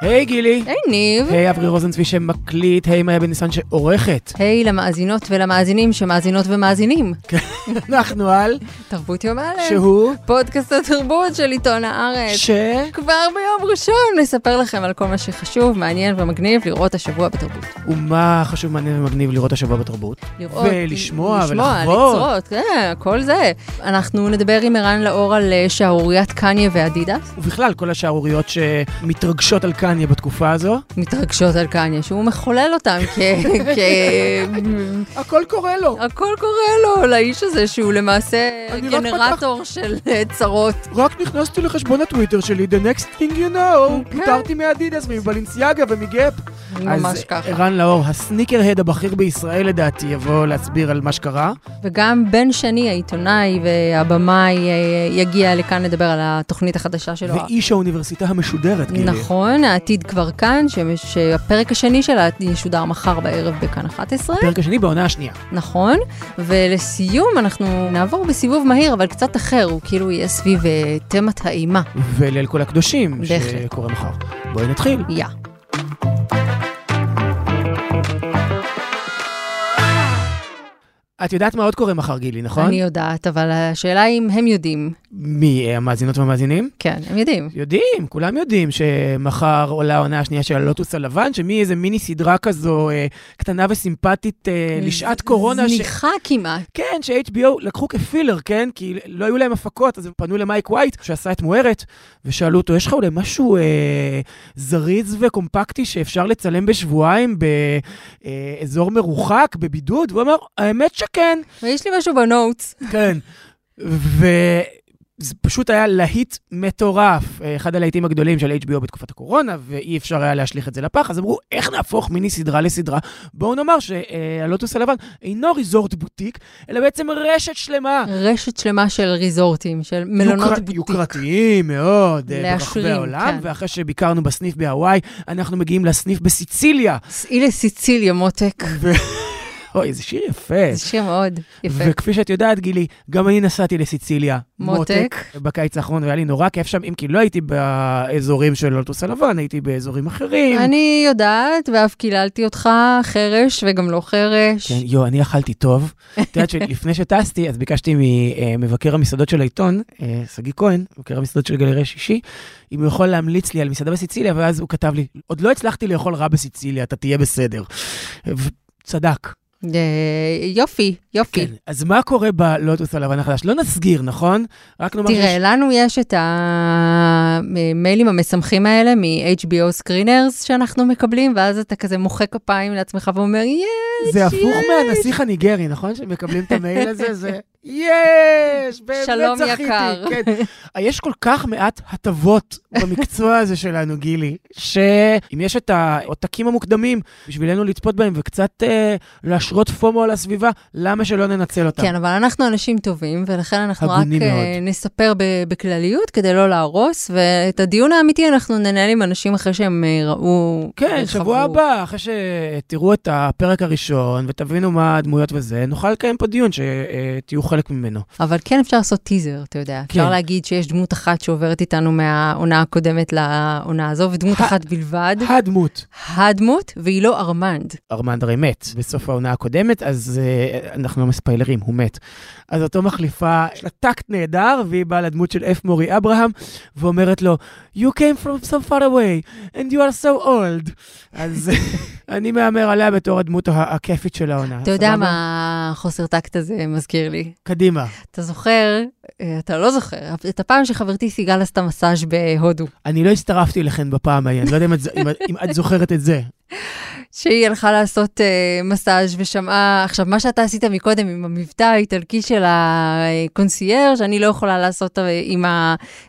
היי גילי. היי ניב. היי אברי רוזנצבי שמקליט, היי מאיה בן ניסן שעורכת. היי למאזינות ולמאזינים שמאזינות ומאזינים. אנחנו על... תרבות יום א'. שהוא? פודקאסט התרבות של עיתון הארץ. ש... כבר ביום ראשון נספר לכם על כל מה שחשוב, מעניין ומגניב לראות השבוע בתרבות. ומה חשוב, מעניין ומגניב לראות השבוע בתרבות? לראות, ולשמוע לשמוע, ולחוות. לצרות, כן, כל זה. אנחנו נדבר עם ערן לאור על אה, שערוריית קניה ואדידס. ובכלל, כל השערוריות שמתרגשות על קניה בתקופה הזו. מתרגשות על קניה, שהוא מחולל אותם. כ... הכל קורה לו. הכל קורה לו, לאיש הזה שהוא למעשה גנרטור של אה, צרות. רק נכנסתי לחשבון הטוויטר שלי, the next thing you know, כן. פוטרתי מאדידס ומבלינסיאגה ומגאפ. ממש אז ככה. ערן לאור, הסניקר-הד הבכיר בישראל לדעתי, יבוא להסביר על מה שקרה. וגם בן שני, העיתונאי והבמאי, אה, יגיע לכאן לדבר על התוכנית החדשה שלו. ואיש האוניברסיטה המשודרת, גילי. נכון, העתיד כבר כאן, שהפרק השני שלה ישודר מחר בערב בכאן 11. הפרק השני בעונה השנייה. נכון, ולסיום אנחנו נעבור בסיבוב מהיר, אבל קצת אחר, הוא כאילו יהיה סביב אה, תמת האימה. וליל כל הקדושים. שקורה מחר. בואי נתחיל. יא. את יודעת מה עוד קורה מחר, גילי, נכון? אני יודעת, אבל השאלה היא אם הם יודעים. מי, אה, המאזינות והמאזינים? כן, הם יודעים. יודעים, כולם יודעים שמחר עולה העונה השנייה של הלוטוס הלבן, שמאיזה מיני סדרה כזו אה, קטנה וסימפטית אה, לשעת קורונה. ש- זניחה כמעט. כן, ש-HBO לקחו כפילר, כן? כי לא היו להם הפקות, אז הם פנו למייק ווייט, שעשה את מוארת, ושאלו אותו, יש לך אולי משהו אה, זריז וקומפקטי שאפשר לצלם בשבועיים באזור מרוחק, בבידוד? והוא אמר, האמת שכן. ויש לי משהו בנוטס. כן. וזה פשוט היה להיט מטורף, אה, אחד הלהיטים הגדולים של HBO בתקופת הקורונה, ואי אפשר היה להשליך את זה לפח, אז אמרו, איך נהפוך מיני סדרה לסדרה? בואו נאמר שהלוטוס הלבן אינו ריזורט בוטיק, אלא בעצם רשת שלמה. רשת שלמה של ריזורטים, של מלונות יוקר- בוטיק. יוקרתיים מאוד אה, ברחבי להשלים, העולם, כן. ואחרי שביקרנו בסניף בהוואי, אנחנו מגיעים לסניף בסיציליה. סעי לסיציליה, מותק. ו... אוי, איזה שיר יפה. זה שיר מאוד יפה. וכפי שאת יודעת, גילי, גם אני נסעתי לסיציליה. מותק. בקיץ האחרון, והיה לי נורא כיף שם, אם כי לא הייתי באזורים של לוטוס הלבן, הייתי באזורים אחרים. אני יודעת, ואף קיללתי אותך חרש וגם לא חרש. כן, יו, אני אכלתי טוב. את יודעת שלפני שטסתי, אז ביקשתי ממבקר המסעדות של העיתון, אה, שגיא כהן, מבקר המסעדות של גלריה שישי, אם הוא יכול להמליץ לי על מסעדה בסיציליה, ואז הוא כתב לי, עוד לא הצלחתי לאכול רע בסיציליה, אתה תהיה בסדר. וצדק. אה, יופי, יופי. כן, אז מה קורה בלוטוס הלבן החדש? לא נסגיר, נכון? רק נאמר תראה, לנו יש את המיילים המשמחים האלה מ-HBO Screeners שאנחנו מקבלים, ואז אתה כזה מוחא כפיים לעצמך ואומר, יש, זה הפוך יש. מהנסיך הניגרי, נכון? שמקבלים את המייל הזה, זה יש, באמת שלום זכיתי. יקר. כן. יש כל כך מעט הטבות במקצוע הזה שלנו, גילי, שאם יש את העותקים המוקדמים בשבילנו לצפות בהם וקצת אה, להשרות פומו על הסביבה, למה שלא ננצל אותם? כן, אבל אנחנו אנשים טובים, ולכן אנחנו רק אה, מאוד. נספר בכלליות כדי לא להרוס, ואת הדיון האמיתי אנחנו ננהל עם אנשים אחרי שהם אה, ראו... כן, וחוו. שבוע הבא, אחרי שתראו את הפרק הראשון ותבינו מה הדמויות וזה, נוכל לקיים פה דיון שתהיו חלק ממנו. אבל כן אפשר לעשות טיזר, אתה יודע. כן. אפשר להגיד שיש דמות אחת שעוברת איתנו מהעונה הקודמת לעונה הזו, ודמות ה- אחת בלבד, הדמות. הדמות, והיא לא ארמנד. ארמנד הרי מת בסוף העונה הקודמת, אז uh, אנחנו לא מספיילרים, הוא מת. אז אותו מחליפה, יש לה טקט נהדר, והיא באה לדמות של אף מורי אברהם, ואומרת לו, You came from so far away, and you are so old. אז אני מהמר עליה בתור הדמות הכיפית של העונה. אתה יודע? מה החוסר טקט הזה מזכיר לי? קדימה. אתה זוכר, אה, אתה לא זוכר, את הפעם שחברתי סיגל עשתה מסאז' בהודו. אני לא הצטרפתי אליכן בפעם ההיא, אני לא יודע אם את זוכרת את זה. שהיא הלכה לעשות uh, מסאז' ושמה, עכשיו, מה שאתה עשית מקודם עם המבטא האיטלקי של הקונסיירג', אני לא יכולה לעשות uh, עם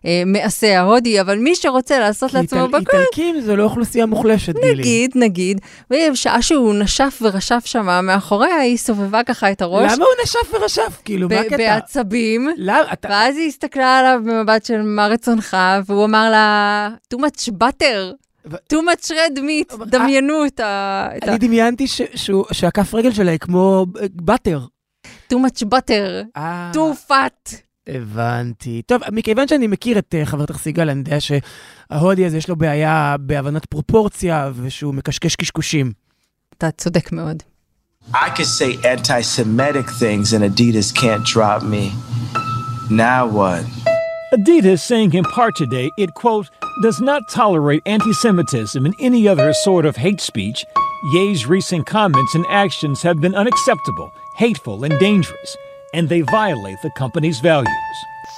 המעסה ההודי, אבל מי שרוצה לעשות לעצמו איטל- בכל, איטלקים זה לא אוכלוסייה מוחלשת, גילי. נגיד, נגיד, ובשעה שהוא נשף ורשף שם מאחוריה, היא סובבה ככה את הראש, למה הוא נשף ורשף? כאילו, מה הקטע? בעצבים. למה? אתה... ואז היא הסתכלה עליו במבט של מה רצונך, והוא אמר לה, too much butter, too much red meat, דמיינו את ה... אני דמיינתי שהכף רגל שלה היא כמו באטר. too much butter, אה, too fat. הבנתי. טוב, מכיוון שאני מכיר את uh, חברתך סיגל, אני יודע שההודי הזה יש לו בעיה בהבנת פרופורציה ושהוא מקשקש קשקושים. אתה צודק מאוד. I could say anti-Semitic things and Adidas can't drop me. Now what? Adidas saying in part today it, quote, does not tolerate anti Semitism and any other sort of hate speech. Ye's recent comments and actions have been unacceptable, hateful, and dangerous, and they violate the company's values.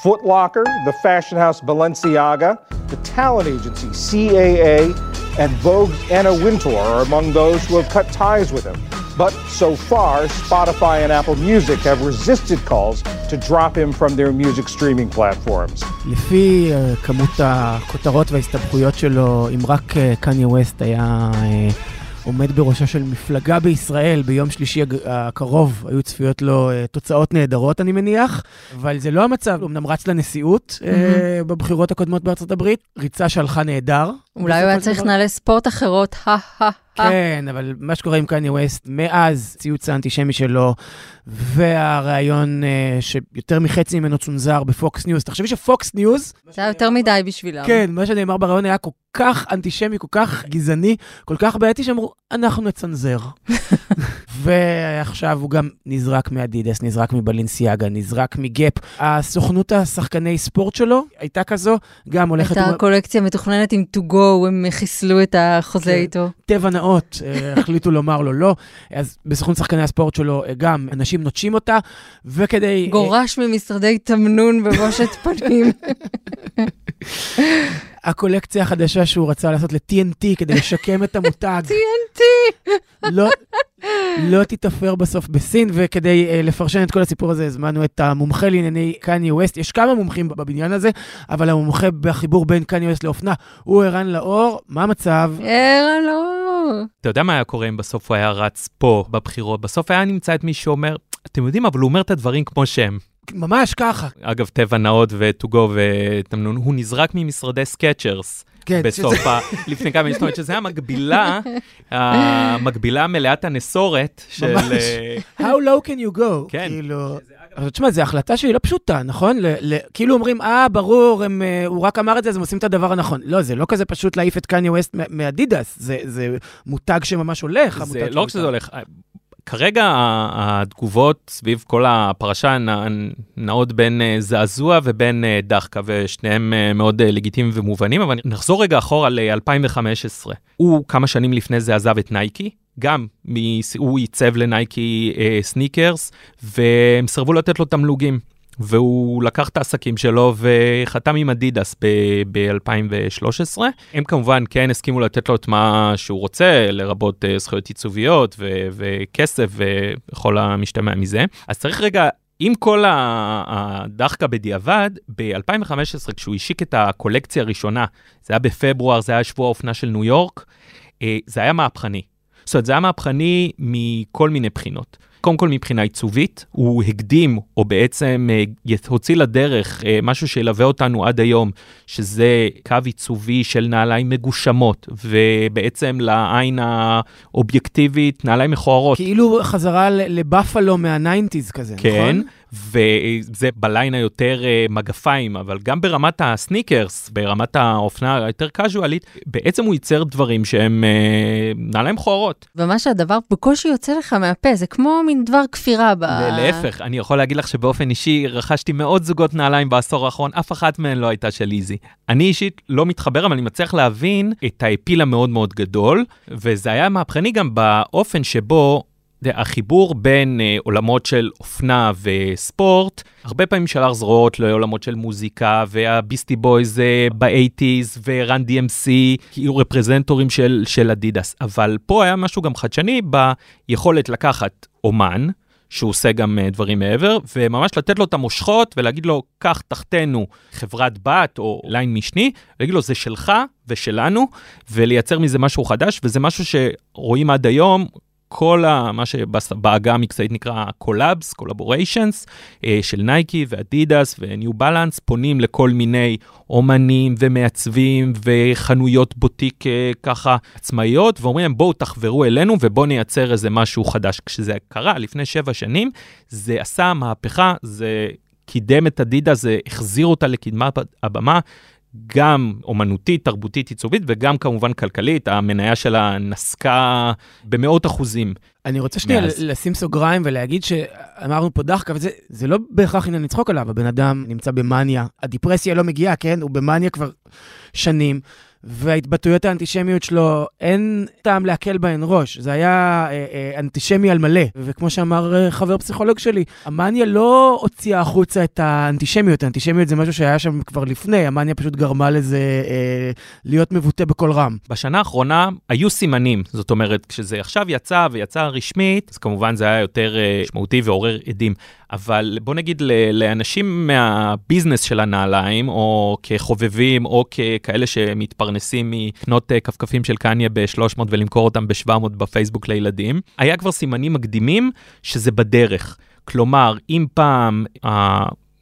Foot Locker, the fashion house Balenciaga, the talent agency CAA, and Vogue's Anna Wintour are among those who have cut ties with him. But so far, Spotify and Apple Music have resisted calls to drop him from their music streaming platforms. לפי uh, כמות הכותרות וההסתבכויות שלו, אם רק קניה uh, ווסט היה uh, עומד בראשה של מפלגה בישראל ביום שלישי הקרוב, היו צפויות לו uh, תוצאות נהדרות, אני מניח, אבל זה לא המצב, הוא אמנם רץ לנשיאות mm-hmm. uh, בבחירות הקודמות בארצות הברית, ריצה שהלכה נהדר. אולי הוא היה צריך נעלי ספורט אחרות, הא כן, אבל מה שקורה עם קניה ווסט, מאז ציוץ האנטישמי שלו, והריאיון uh, שיותר מחצי ממנו צונזר בפוקס ניוז, תחשבי שפוקס ניוז... זה היה יותר מדי בשבילם. כן, מה שנאמר בריאיון היה כל כך אנטישמי, כל כך גזעני, כל כך בעייתי, שאמרו, אנחנו נצנזר. ועכשיו הוא גם נזרק מאדידס, נזרק מבלנסיאגה, נזרק מגאפ. הסוכנות השחקני ספורט שלו הייתה כזו, גם הולכת... הייתה קולקציה מתוכננת עם to go, הם חיסלו את החוזה כן. איתו. טבע נאות, אה, החליטו לומר לו לא. אז בסוכנות שחקני הספורט שלו אה, גם אנשים נוטשים אותה, וכדי... גורש ממשרדי תמנון בבושת פנים. הקולקציה החדשה שהוא רצה לעשות ל-TNT כדי לשקם את המותג. TNT! לא, לא תתאפר בסוף בסין, וכדי uh, לפרשן את כל הסיפור הזה, הזמנו את המומחה לענייני קניה ווסט. יש כמה מומחים בבניין הזה, אבל המומחה בחיבור בין קניה ווסט לאופנה הוא ערן לאור. מה המצב? ערן לאור. אתה יודע מה היה קורה אם בסוף הוא היה רץ פה בבחירות? בסוף היה נמצא את מי שאומר, אתם יודעים, אבל הוא אומר את הדברים כמו שהם. ממש ככה. אגב, טבע נאות וטוגו ותמנון, הוא נזרק ממשרדי סקצ'רס. כן, בסוף שזה... ה... לפני כמה זאת אומרת שזה המקבילה, המקבילה מלאת הנסורת של... ממש. אה, How low can you go? כן. כאילו... אבל תשמע, זו החלטה שהיא לא פשוטה, נכון? ל- ל- כאילו אומרים, אה, ברור, הם, uh, הוא רק אמר את זה, אז הם עושים את הדבר הנכון. לא, זה לא כזה פשוט להעיף את קניה ווסט מאדידס, זה, זה מותג שממש הולך. זה לא רק שזה הולך, כרגע התגובות סביב כל הפרשה נעות בין אה, זעזוע ובין אה, דחקה, ושניהם אה, מאוד לגיטימיים ומובנים, אבל נחזור רגע אחורה ל-2015. הוא כמה שנים לפני זה עזב את נייקי, גם הוא ייצב לנייקי סניקרס, והם סירבו לתת לו תמלוגים. והוא לקח את העסקים שלו וחתם עם אדידס ב-2013. הם כמובן כן הסכימו לתת לו את מה שהוא רוצה, לרבות uh, זכויות עיצוביות ו- וכסף וכל המשתמע מזה. אז צריך רגע עם כל הדחקה בדיעבד, ב-2015, כשהוא השיק את הקולקציה הראשונה, זה היה בפברואר, זה היה שבוע האופנה של ניו יורק, אה, זה היה מהפכני. זאת אומרת, זה היה מהפכני מכל מיני בחינות. קודם כל מבחינה עיצובית, הוא הקדים, או בעצם uh, הוציא לדרך uh, משהו שילווה אותנו עד היום, שזה קו עיצובי של נעליים מגושמות, ובעצם לעין האובייקטיבית, נעליים מכוערות. כאילו חזרה לבאפלו מה nineties כזה, כן, נכון? כן. וזה בליין היותר uh, מגפיים, אבל גם ברמת הסניקרס, ברמת האופנה היותר casualית, בעצם הוא ייצר דברים שהם uh, נעליים מכוערות. ממש הדבר בקושי יוצא לך מהפה, זה כמו מין דבר כפירה ב... להפך, אני יכול להגיד לך שבאופן אישי רכשתי מאות זוגות נעליים בעשור האחרון, אף אחת מהן לא הייתה של איזי. אני אישית לא מתחבר, אבל אני מצליח להבין את האפיל המאוד מאוד גדול, וזה היה מהפכני גם באופן שבו החיבור בין uh, עולמות של אופנה וספורט, הרבה פעמים שלח זרועות לעולמות של מוזיקה, והביסטי בויז uh, ב-80's ורן DMC, כאילו representורים של, של אדידס. אבל פה היה משהו גם חדשני ביכולת לקחת אומן, שהוא עושה גם uh, דברים מעבר, וממש לתת לו את המושכות ולהגיד לו, קח תחתנו חברת בת או line משני, להגיד לו, זה שלך ושלנו, ולייצר מזה משהו חדש, וזה משהו שרואים עד היום, כל ה, מה שבעגה המקצועית נקרא collabs, collaborations, של נייקי ואדידס וניו בלנס, פונים לכל מיני אומנים ומעצבים וחנויות בוטיק אה, ככה עצמאיות, ואומרים להם בואו תחברו אלינו ובואו נייצר איזה משהו חדש. כשזה קרה לפני שבע שנים, זה עשה מהפכה, זה קידם את אדידה, זה החזיר אותה לקדמת הבמה, גם אומנותית, תרבותית, עיצובית, וגם כמובן כלכלית, המניה שלה נסקה במאות אחוזים. אני רוצה שנייה מאז. לשים סוגריים ולהגיד שאמרנו פה דחקה, וזה זה לא בהכרח עניין לצחוק עליו, הבן אדם נמצא במאניה, הדיפרסיה לא מגיעה, כן? הוא במאניה כבר שנים, וההתבטאויות האנטישמיות שלו, אין טעם להקל בהן ראש. זה היה אה, אה, אנטישמי על מלא, וכמו שאמר אה, חבר פסיכולוג שלי, המאניה לא הוציאה החוצה את האנטישמיות, האנטישמיות זה משהו שהיה שם כבר לפני, המאניה פשוט גרמה לזה אה, להיות מבוטא בקול רם. בשנה האחרונה היו סימנים, זאת אומרת, כשזה עכשיו יצא ויצא רשמית, אז כמובן זה היה יותר אה, משמעותי ועורר עדים. אבל בוא נגיד לאנשים מהביזנס של הנעליים, או כחובבים, או ככאלה שמתפרנסים מקנות אה, כפכפים של קניה ב-300 ולמכור אותם ב-700 בפייסבוק לילדים, היה כבר סימנים מקדימים שזה בדרך. כלומר, אם פעם...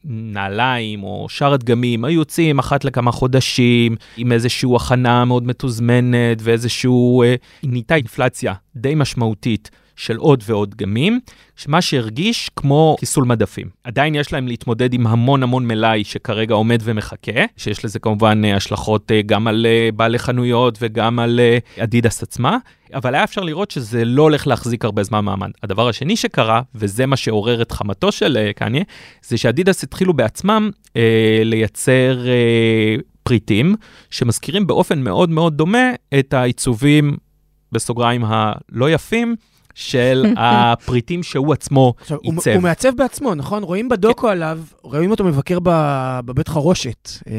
נעליים או שאר הדגמים היו יוצאים אחת לכמה חודשים עם איזושהי הכנה מאוד מתוזמנת ואיזשהו, אה, נהייתה אינפלציה די משמעותית של עוד ועוד דגמים, מה שהרגיש כמו חיסול מדפים. עדיין יש להם להתמודד עם המון המון מלאי שכרגע עומד ומחכה, שיש לזה כמובן אה, השלכות אה, גם על אה, בעלי חנויות וגם על אדידס עצמה, אבל היה אפשר לראות שזה לא הולך להחזיק הרבה זמן מעמד. הדבר השני שקרה, וזה מה שעורר את חמתו של קניה, זה שאדידס התחילו בעצמם אה, לייצר אה, פריטים שמזכירים באופן מאוד מאוד דומה את העיצובים, בסוגריים הלא יפים, של הפריטים שהוא עצמו עכשיו, הוא, עיצב. הוא מעצב בעצמו, נכון? רואים בדוקו עליו, רואים אותו מבקר ב- בבית חרושת אה,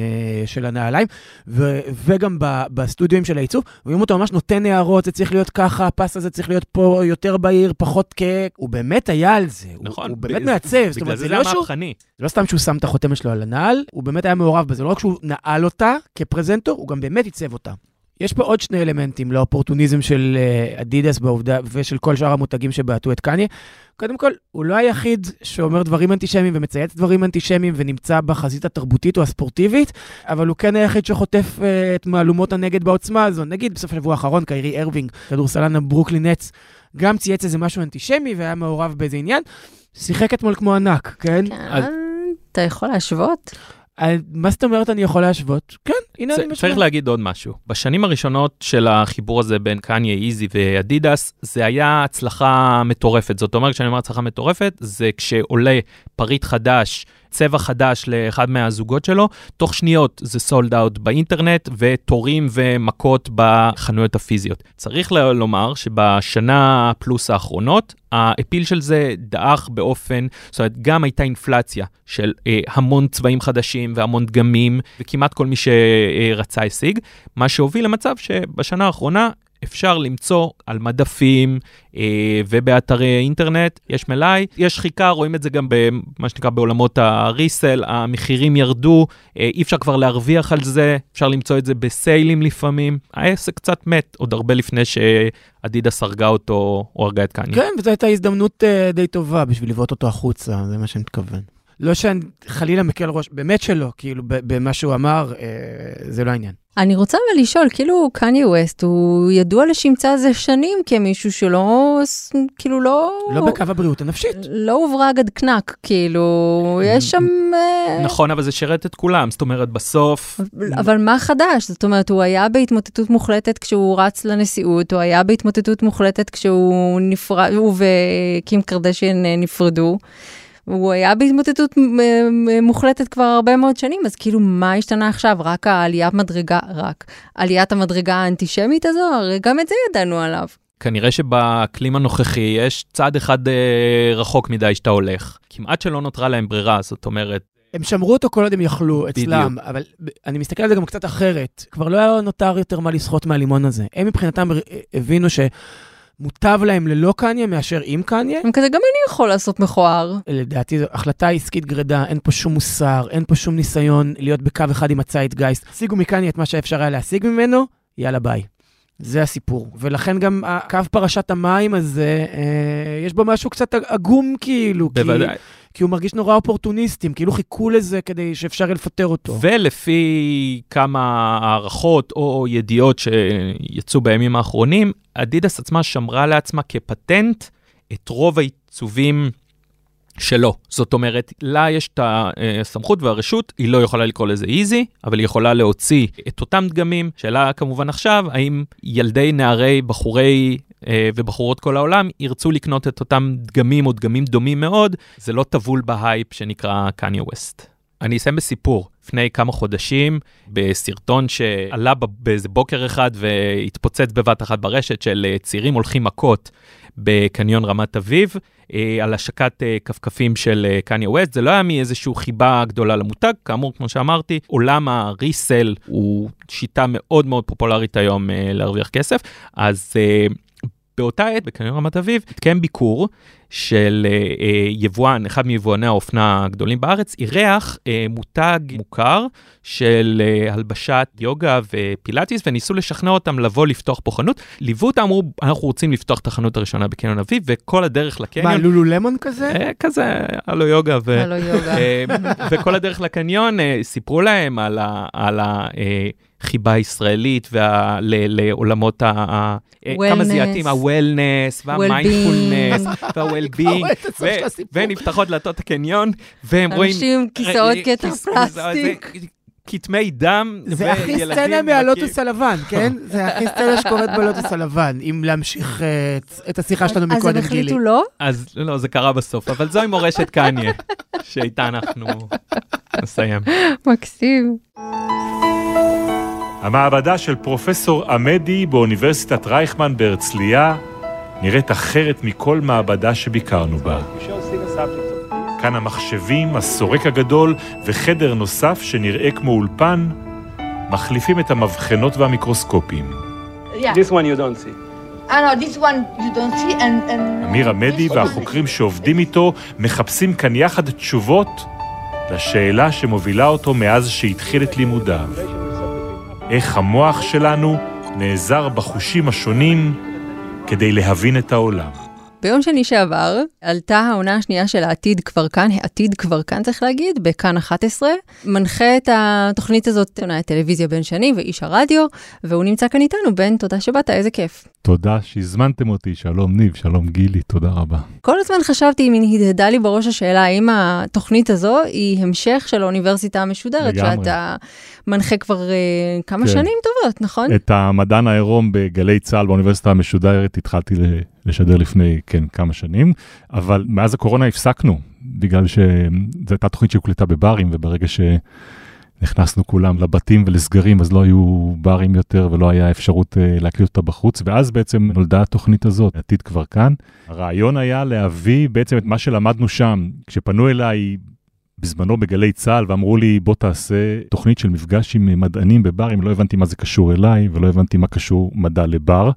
של הנעליים, ו- וגם ב- בסטודיואים של העיצוב, רואים אותו ממש נותן הערות, זה צריך להיות ככה, הפס הזה צריך להיות פה יותר בהיר, פחות קק. הוא באמת היה על זה, הוא- נכון. הוא באמת ב- מעצב, זאת בגלל אומרת, זה זה לא שהוא... זה לא סתם שהוא שם את החותמת שלו על הנעל, הוא באמת היה מעורב בזה. לא רק שהוא נעל אותה כפרזנטור, הוא גם באמת עיצב אותה. יש פה עוד שני אלמנטים לאופורטוניזם של אה, אדידס בעובדה, ושל כל שאר המותגים שבעטו את קניה. קודם כל, הוא לא היחיד שאומר דברים אנטישמיים ומצייץ דברים אנטישמיים ונמצא בחזית התרבותית או הספורטיבית, אבל הוא כן היחיד שחוטף אה, את מהלומות הנגד בעוצמה הזו. נגיד בסוף השבוע האחרון, קיירי ארווינג, כדורסלן הברוקלין נץ, גם צייץ איזה משהו אנטישמי והיה מעורב באיזה עניין. שיחק אתמול כמו ענק, כן? אז- כן, אתה יכול להשוות? אה, מה זאת אומרת אני יכול להשוות? כן, הנה אני משווה. צריך להגיד עוד משהו. בשנים הראשונות של החיבור הזה בין קניה, איזי ואדידס, זה היה הצלחה מטורפת. זאת אומרת, כשאני אומר הצלחה מטורפת, זה כשעולה פריט חדש, צבע חדש לאחד מהזוגות שלו, תוך שניות זה סולד אאוט באינטרנט ותורים ומכות בחנויות הפיזיות. צריך לומר שבשנה פלוס האחרונות, האפיל של זה דעך באופן, זאת אומרת, גם הייתה אינפלציה של אה, המון צבעים חדשים והמון דגמים, וכמעט כל מי שרצה השיג, מה שהוביל למצב שבשנה האחרונה אפשר למצוא על מדפים אה, ובאתרי אינטרנט, יש מלאי, יש שחיקה, רואים את זה גם במה שנקרא בעולמות הריסל, המחירים ירדו, אה, אי אפשר כבר להרוויח על זה, אפשר למצוא את זה בסיילים לפעמים. העסק קצת מת, עוד הרבה לפני שאדידס הרגה אותו או הרגה את קניה. כן, וזו הייתה הזדמנות uh, די טובה בשביל לבעוט אותו החוצה, זה מה שאני מתכוון. לא שאני חלילה מקל ראש, באמת שלא, כאילו, ב- במה שהוא אמר, אה, זה לא העניין. אני רוצה אבל לשאול, כאילו קניה ווסט, הוא ידוע לשמצה זה שנים כמישהו שלא, כאילו לא... לא בקו הבריאות הנפשית. לא הוברג עד קנק, כאילו, יש שם... אה, נכון, אבל זה שירת את כולם, זאת אומרת, בסוף... אבל מה חדש? זאת אומרת, הוא היה בהתמוטטות מוחלטת כשהוא רץ לנשיאות, הוא היה בהתמוטטות מוחלטת כשהוא נפרד, הוא וקים קרדשן אה, נפרדו. הוא היה בהתמוטטות מוחלטת כבר הרבה מאוד שנים, אז כאילו, מה השתנה עכשיו? רק העליית מדרגה, רק עליית המדרגה האנטישמית הזו? הרי גם את זה ידענו עליו. כנראה שבאקלים הנוכחי יש צעד אחד אה, רחוק מדי שאתה הולך. כמעט שלא נותרה להם ברירה, זאת אומרת, הם שמרו אותו כל עוד הם יכלו אצלם, אבל ב- אני מסתכל על זה גם קצת אחרת. כבר לא היה נותר יותר מה לסחוט מהלימון הזה. הם מבחינתם ר- הבינו שמוטב להם ללא קניה מאשר עם קניה. הם כזה, גם אני יכול לעשות מכוער. לדעתי זו החלטה עסקית גרידא, אין פה שום מוסר, אין פה שום ניסיון להיות בקו אחד עם הצייטגייסט. השיגו מקניה את מה שאפשר היה להשיג ממנו, יאללה ביי. זה הסיפור. ולכן גם הקו פרשת המים הזה, אה, יש בו משהו קצת עגום כאילו. בוודאי. כי הוא מרגיש נורא אופורטוניסטים, כאילו חיכו לזה כדי שאפשר יהיה לפטר אותו. ולפי כמה הערכות או ידיעות שיצאו בימים האחרונים, אדידס עצמה שמרה לעצמה כפטנט את רוב העיצובים שלא. זאת אומרת, לה יש את הסמכות והרשות, היא לא יכולה לקרוא לזה ייזי, אבל היא יכולה להוציא את אותם דגמים. שאלה כמובן עכשיו, האם ילדי, נערי, בחורי אה, ובחורות כל העולם ירצו לקנות את אותם דגמים או דגמים דומים מאוד, זה לא טבול בהייפ שנקרא קניה ווסט. אני אסיים בסיפור. לפני כמה חודשים, בסרטון שעלה באיזה בוקר אחד והתפוצץ בבת אחת ברשת של אה, צעירים הולכים מכות בקניון רמת אביב, אה, על השקת אה, כפכפים של קניה ווסט. זה לא היה מאיזושהי חיבה גדולה למותג, כאמור, כמו שאמרתי, עולם הריסל הוא שיטה מאוד מאוד פופולרית היום להרוויח כסף, אז... באותה עת, בקניון רמת אביב, התקיים ביקור של אה, אה, יבואן, אחד מיבואני האופנה הגדולים בארץ, אירח אה, מותג מוכר של אה, הלבשת יוגה ופילאטיס, וניסו לשכנע אותם לבוא לפתוח פה חנות. ליוו אותם, אמרו, אנחנו רוצים לפתוח את החנות הראשונה בקניון אביב, וכל הדרך לקניון... מה, לולו למון כזה? אה, כזה, הלו יוגה. ו, הלו יוגה. אה, וכל הדרך לקניון, אה, סיפרו להם על ה... על ה אה, חיבה ישראלית לעולמות ה... כמה זה יתאים, ה-wellness וה-mindfulness וה-well-being, ונפתחות דלתות הקניון, והם רואים... אנשים כיסאות קטע פלסטיק. כתמי דם וילדים... זה הכי סצנה מהלוטוס הלבן, כן? זה הכי סצנה שקורית בלוטוס הלבן, אם להמשיך את השיחה שלנו מקודם, גילי. אז הם החליטו לא? אז לא, זה קרה בסוף, אבל זוהי מורשת קניה, שאיתה אנחנו נסיים. מקסים. המעבדה של פרופסור עמדי באוניברסיטת רייכמן בהרצליה נראית אחרת מכל מעבדה שביקרנו בה. כאן המחשבים, הסורק הגדול וחדר נוסף שנראה כמו אולפן, מחליפים את המבחנות והמיקרוסקופים. אמיר עמדי והחוקרים שעובדים איתו מחפשים כאן יחד תשובות לשאלה שמובילה אותו מאז שהתחיל את לימודיו. איך המוח שלנו נעזר בחושים השונים כדי להבין את העולם. ביום שני שעבר עלתה העונה השנייה של העתיד כבר כאן, העתיד כבר כאן צריך להגיד, בכאן 11. מנחה את התוכנית הזאת עונה טלוויזיה בן שני ואיש הרדיו, והוא נמצא כאן איתנו. בן, תודה שבאת, איזה כיף. תודה שהזמנתם אותי, שלום ניב, שלום גילי, תודה רבה. כל הזמן חשבתי, אם הדהדה לי בראש השאלה, האם התוכנית הזו היא המשך של האוניברסיטה המשודרת, לגמרי. שאתה מנחה כבר uh, כמה כן. שנים טובות, נכון? את המדען העירום בגלי צה"ל באוניברסיטה המשודרת התחלתי לשדר לפני, כן, כמה שנים, אבל מאז הקורונה הפסקנו, בגלל שזו הייתה תוכנית שהוקלטה בברים, וברגע ש... נכנסנו כולם לבתים ולסגרים, אז לא היו ברים יותר ולא היה אפשרות uh, להקליט אותה בחוץ, ואז בעצם נולדה התוכנית הזאת, עתיד כבר כאן. הרעיון היה להביא בעצם את מה שלמדנו שם. כשפנו אליי בזמנו בגלי צה"ל ואמרו לי, בוא תעשה תוכנית של מפגש עם מדענים בברים, לא הבנתי מה זה קשור אליי ולא הבנתי מה קשור מדע לבר,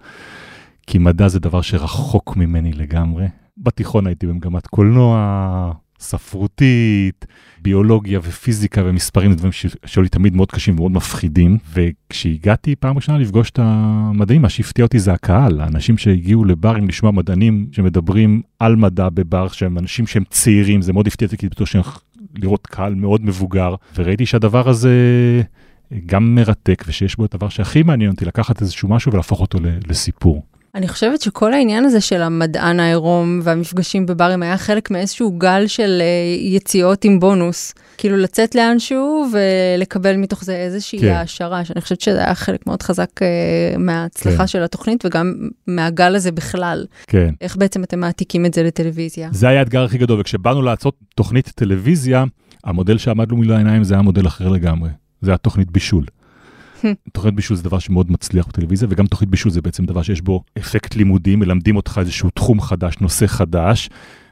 כי מדע זה דבר שרחוק ממני לגמרי. בתיכון הייתי במגמת קולנוע, ספרותית, ביולוגיה ופיזיקה ומספרים, דברים שהיו לי תמיד מאוד קשים ומאוד מפחידים. וכשהגעתי פעם ראשונה לפגוש את המדענים, מה שהפתיע אותי זה הקהל, האנשים שהגיעו לברים לשמוע מדענים שמדברים על מדע בבר, שהם אנשים שהם צעירים, זה מאוד הפתיע אותי, כי בטוח שהם לראות קהל מאוד מבוגר, וראיתי שהדבר הזה גם מרתק, ושיש בו את הדבר שהכי מעניין אותי, לקחת איזשהו משהו ולהפוך אותו לסיפור. אני חושבת שכל העניין הזה של המדען העירום והמפגשים בברים היה חלק מאיזשהו גל של uh, יציאות עם בונוס. כאילו לצאת לאנשהו ולקבל מתוך זה איזושהי כן. העשרה, שאני חושבת שזה היה חלק מאוד חזק uh, מההצלחה כן. של התוכנית וגם מהגל הזה בכלל. כן. איך בעצם אתם מעתיקים את זה לטלוויזיה? זה היה האתגר הכי גדול, וכשבאנו לעשות תוכנית טלוויזיה, המודל שעמד לו מול העיניים זה היה מודל אחר לגמרי. זה היה תוכנית בישול. תוכנית בישול זה דבר שמאוד מצליח בטלוויזיה, וגם תוכנית בישול זה בעצם דבר שיש בו אפקט לימודי, מלמדים אותך איזשהו תחום חדש, נושא חדש,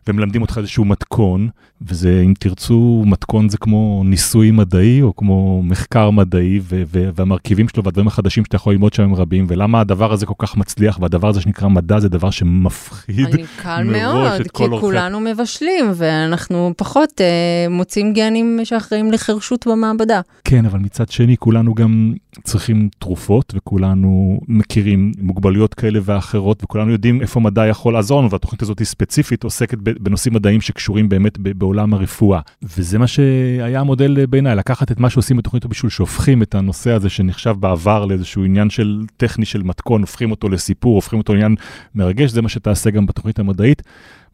ומלמדים אותך איזשהו מתכון, וזה, אם תרצו, מתכון זה כמו ניסוי מדעי, או כמו מחקר מדעי, ו- ו- והמרכיבים שלו והדברים החדשים שאתה יכול ללמוד שם הם רבים, ולמה הדבר הזה כל כך מצליח, והדבר הזה שנקרא מדע זה דבר שמפחיד אני קל מאוד, כי כולנו. מבשלים, ואנחנו פחות אה, מוצאים גנים שאחראים לחירשות במעבדה. כן, אבל מצד שני, כולנו גם צריכים תרופות, וכולנו מכירים מוגבלויות כאלה ואחרות, וכולנו יודעים איפה מדע יכול לעזור לנו, והתוכנית הזאת היא ספציפית, עוסקת בנושאים מדעיים שקשורים באמת בעולם הרפואה. וזה מה שהיה המודל בעיניי, לקחת את מה שעושים בתוכנית הבישול, שהופכים את הנושא הזה שנחשב בעבר לאיזשהו עניין של טכני של מתכון, הופכים אותו לסיפור, הופכים אותו לעניין מרגש, זה מה שתעשה גם בתוכנית המדעית.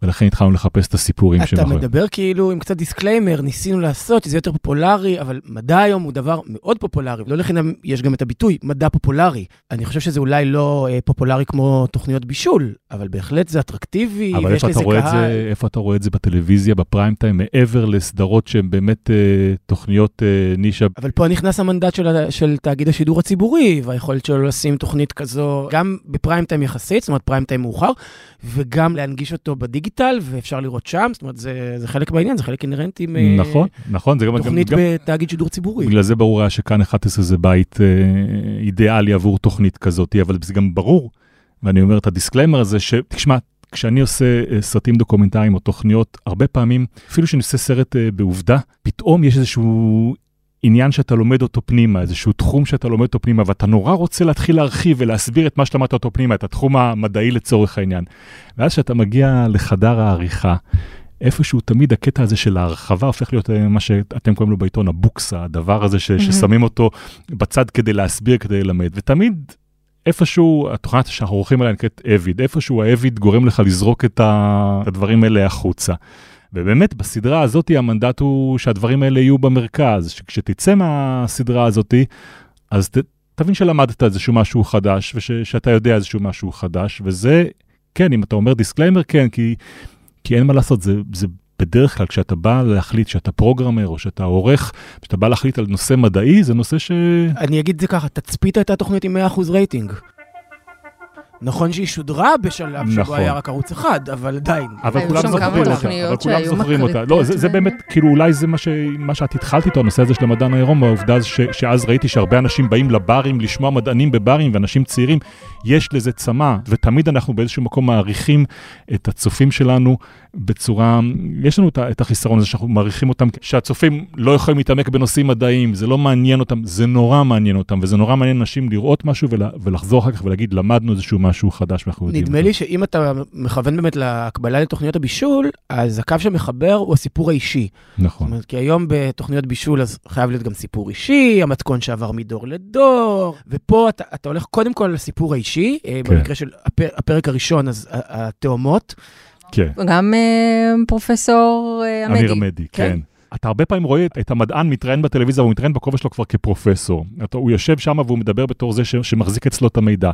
ולכן התחלנו לחפש את הסיפורים אתה שמאחורי. מדבר כאילו עם קצת disclaimer, ניסינו לעשות שזה יותר פופולרי, אבל מדע היום הוא דבר מאוד פופולרי, לא לחינם יש גם את הביטוי מדע פופולרי. אני חושב שזה אולי לא אה, פופולרי כמו תוכניות בישול, אבל בהחלט זה אטרקטיבי, אבל ויש איפה לזה אתה, רואה את קהל. זה, איפה אתה רואה את זה בטלוויזיה, ב prime time, מעבר לסדרות שהן באמת אה, תוכניות אה, נישה? אבל פה נכנס המנדט של, של תאגיד השידור הציבורי, והיכולת שלו לשים תוכנית כזו, גם ב prime time יחסית, זאת אומרת prime time מאוחר, וגם להנגיש אותו בדיגיטל, ואפשר לראות שם, זאת אומרת, זה, זה חלק בעניין, זה חלק אינהרנטי מ- נכון, נכון, זה גם... תוכנית גם, גם, בתאגיד שידור ציבורי. בגלל זה ברור היה שכאן 11 זה בית אה, אידיאלי עבור תוכנית כזאת, אבל זה גם ברור, ואני אומר את ה disclaimer הזה, שתשמע, כשאני עושה אה, סרטים דוקומנטריים או תוכניות, הרבה פעמים, אפילו כשאני עושה סרט אה, בעובדה, פתאום יש איזשהו עניין שאתה לומד אותו פנימה, איזשהו תחום שאתה לומד אותו פנימה, ואתה נורא רוצה להתחיל להרחיב ולהסביר את מה שלמדת אותו פנימה, את התחום המדעי לצורך העניין. ואז כשאתה מגיע לחדר העריכה, איפשהו תמיד הקטע הזה של ההרחבה הופך להיות אה, מה שאתם קוראים לו בעיתון הבוקסה, הדבר הזה ש, ששמים אותו בצד כדי להסביר, כדי ללמד, ותמיד איפשהו, התוכנית שאנחנו עורכים עליה נקראת אביד, איפשהו האביד גורם לך לזרוק את הדברים האלה החוצה. ובאמת, בסדרה הזאת המנדט הוא שהדברים האלה יהיו במרכז, שכשתצא מהסדרה הזאת, אז ת, תבין שלמדת איזשהו משהו חדש, ושאתה יודע איזשהו משהו חדש, וזה, כן, אם אתה אומר disclaimer, כן, כי, כי אין מה לעשות, זה, זה בדרך כלל כשאתה בא להחליט שאתה programmer, או שאתה עורך, כשאתה בא להחליט על נושא מדעי, זה נושא ש... אני אגיד את זה ככה, תצפית הייתה תוכנית עם 100% רייטינג. נכון שהיא שודרה בשלב שבו נכון. היה רק ערוץ אחד, אבל עדיין. אבל כולם זוכרים אותה, אבל כולם זוכרים אותה. לא, זה, זה באמת, כאילו אולי זה מה, ש, מה שאת התחלת איתו, הנושא הזה של המדען העירום, העובדה ש, שאז ראיתי שהרבה אנשים באים לברים לשמוע מדענים בברים, ואנשים צעירים, יש לזה צמא, ותמיד אנחנו באיזשהו מקום מעריכים את הצופים שלנו בצורה, יש לנו את, החיסרון הזה שאנחנו מעריכים אותם, שהצופים לא יכולים להתעמק בנושאים מדעיים, זה לא מעניין אותם, זה נורא מעניין אותם, וזה נורא מעניין אנשים לראות משהו ול, ולחזור אחר כך ולהגיד, למדנו איזשהו משהו חדש ואנחנו יודעים. נדמה אותו." לי שאם אתה מכוון באמת להקבלה לתוכניות הבישול, אז הקו שמחבר הוא הסיפור האישי. זאת נכון. אומרת, כי היום בתוכניות בישול אז חייב להיות גם סיפור אישי, המתכון שעבר מדור לדור, ופה אתה, אתה הולך קודם כל לסיפור האישי, כן. כן. במקרה של הפ, הפרק הראשון, אז התאומות. כן. גם אה, פרופסור אה, עמדי. אמיר עמדי, כן. כן. אתה הרבה פעמים רואה את- את המדען מתראיין בטלוויזיה, והוא מתראיין בכובע שלו כבר כפרופסור. אתה, הוא יושב שם והוא מדבר בתור זה ש, שמחזיק אצלו את המידע.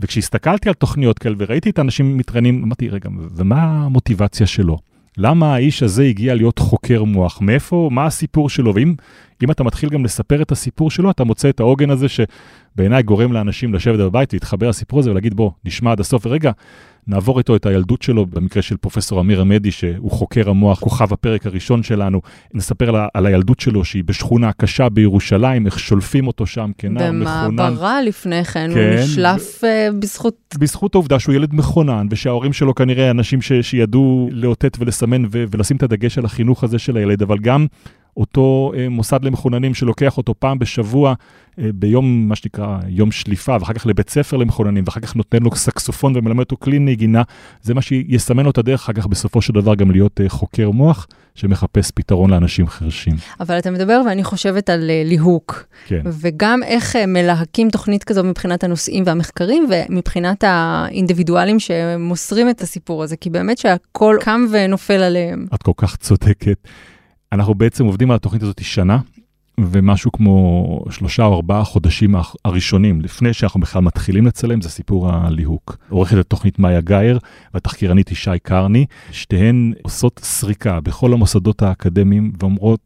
וכשהסתכלתי על תוכניות כאלה וראיתי את האנשים מתראיינים, אמרתי, רגע, ומה המוטיבציה שלו? למה האיש הזה הגיע להיות חוקר מוח? מאיפה, מה הסיפור שלו? ואם אם אתה מתחיל גם לספר את הסיפור שלו, אתה מוצא את העוגן הזה שבעיניי גורם לאנשים לשבת בבית להתחבר לסיפור הזה ולהגיד, בוא, נשמע עד הסוף, ורגע, נעבור איתו את הילדות שלו, במקרה של פרופסור אמיר עמדי, שהוא חוקר המוח, כוכב הפרק הראשון שלנו, נספר על, על הילדות שלו, שהיא בשכונה קשה בירושלים, איך שולפים אותו שם כנער מחונן. במעברה לפני כן, כן, הוא נשלף אה, בזכות... בזכות העובדה שהוא ילד מחונן, ושההורים שלו כנראה אנשים ש, שידעו לאותת ולסמן ו, ולשים את הדגש על החינוך הזה של הילד, אבל גם אותו אה, מוסד למחוננים שלוקח אותו פעם בשבוע, אה, ביום, מה שנקרא, יום שליפה, ואחר כך לבית ספר למחוננים, ואחר כך נותן לו סקסופון ומלמד אותו כלי נגינה, זה מה שיסמן לו את הדרך אחר כך בסופו של דבר גם להיות אה, חוקר מוח, שמחפש פתרון לאנשים חרשים. אבל אתה מדבר ואני חושבת על ליהוק, כן. וגם איך מלהקים תוכנית כזו מבחינת הנושאים והמחקרים, ומבחינת האינדיבידואלים שמוסרים את הסיפור הזה, כי באמת שהכל קם ונופל עליהם. את כל כך צודקת. אנחנו בעצם עובדים על התוכנית הזאת שנה, ומשהו כמו שלושה או ארבעה חודשים הראשונים, לפני שאנחנו בכלל מתחילים לצלם, זה סיפור הליהוק. עורכת התוכנית מאיה גאייר והתחקירנית ישי קרני, שתיהן עושות סריקה בכל המוסדות האקדמיים ואומרות,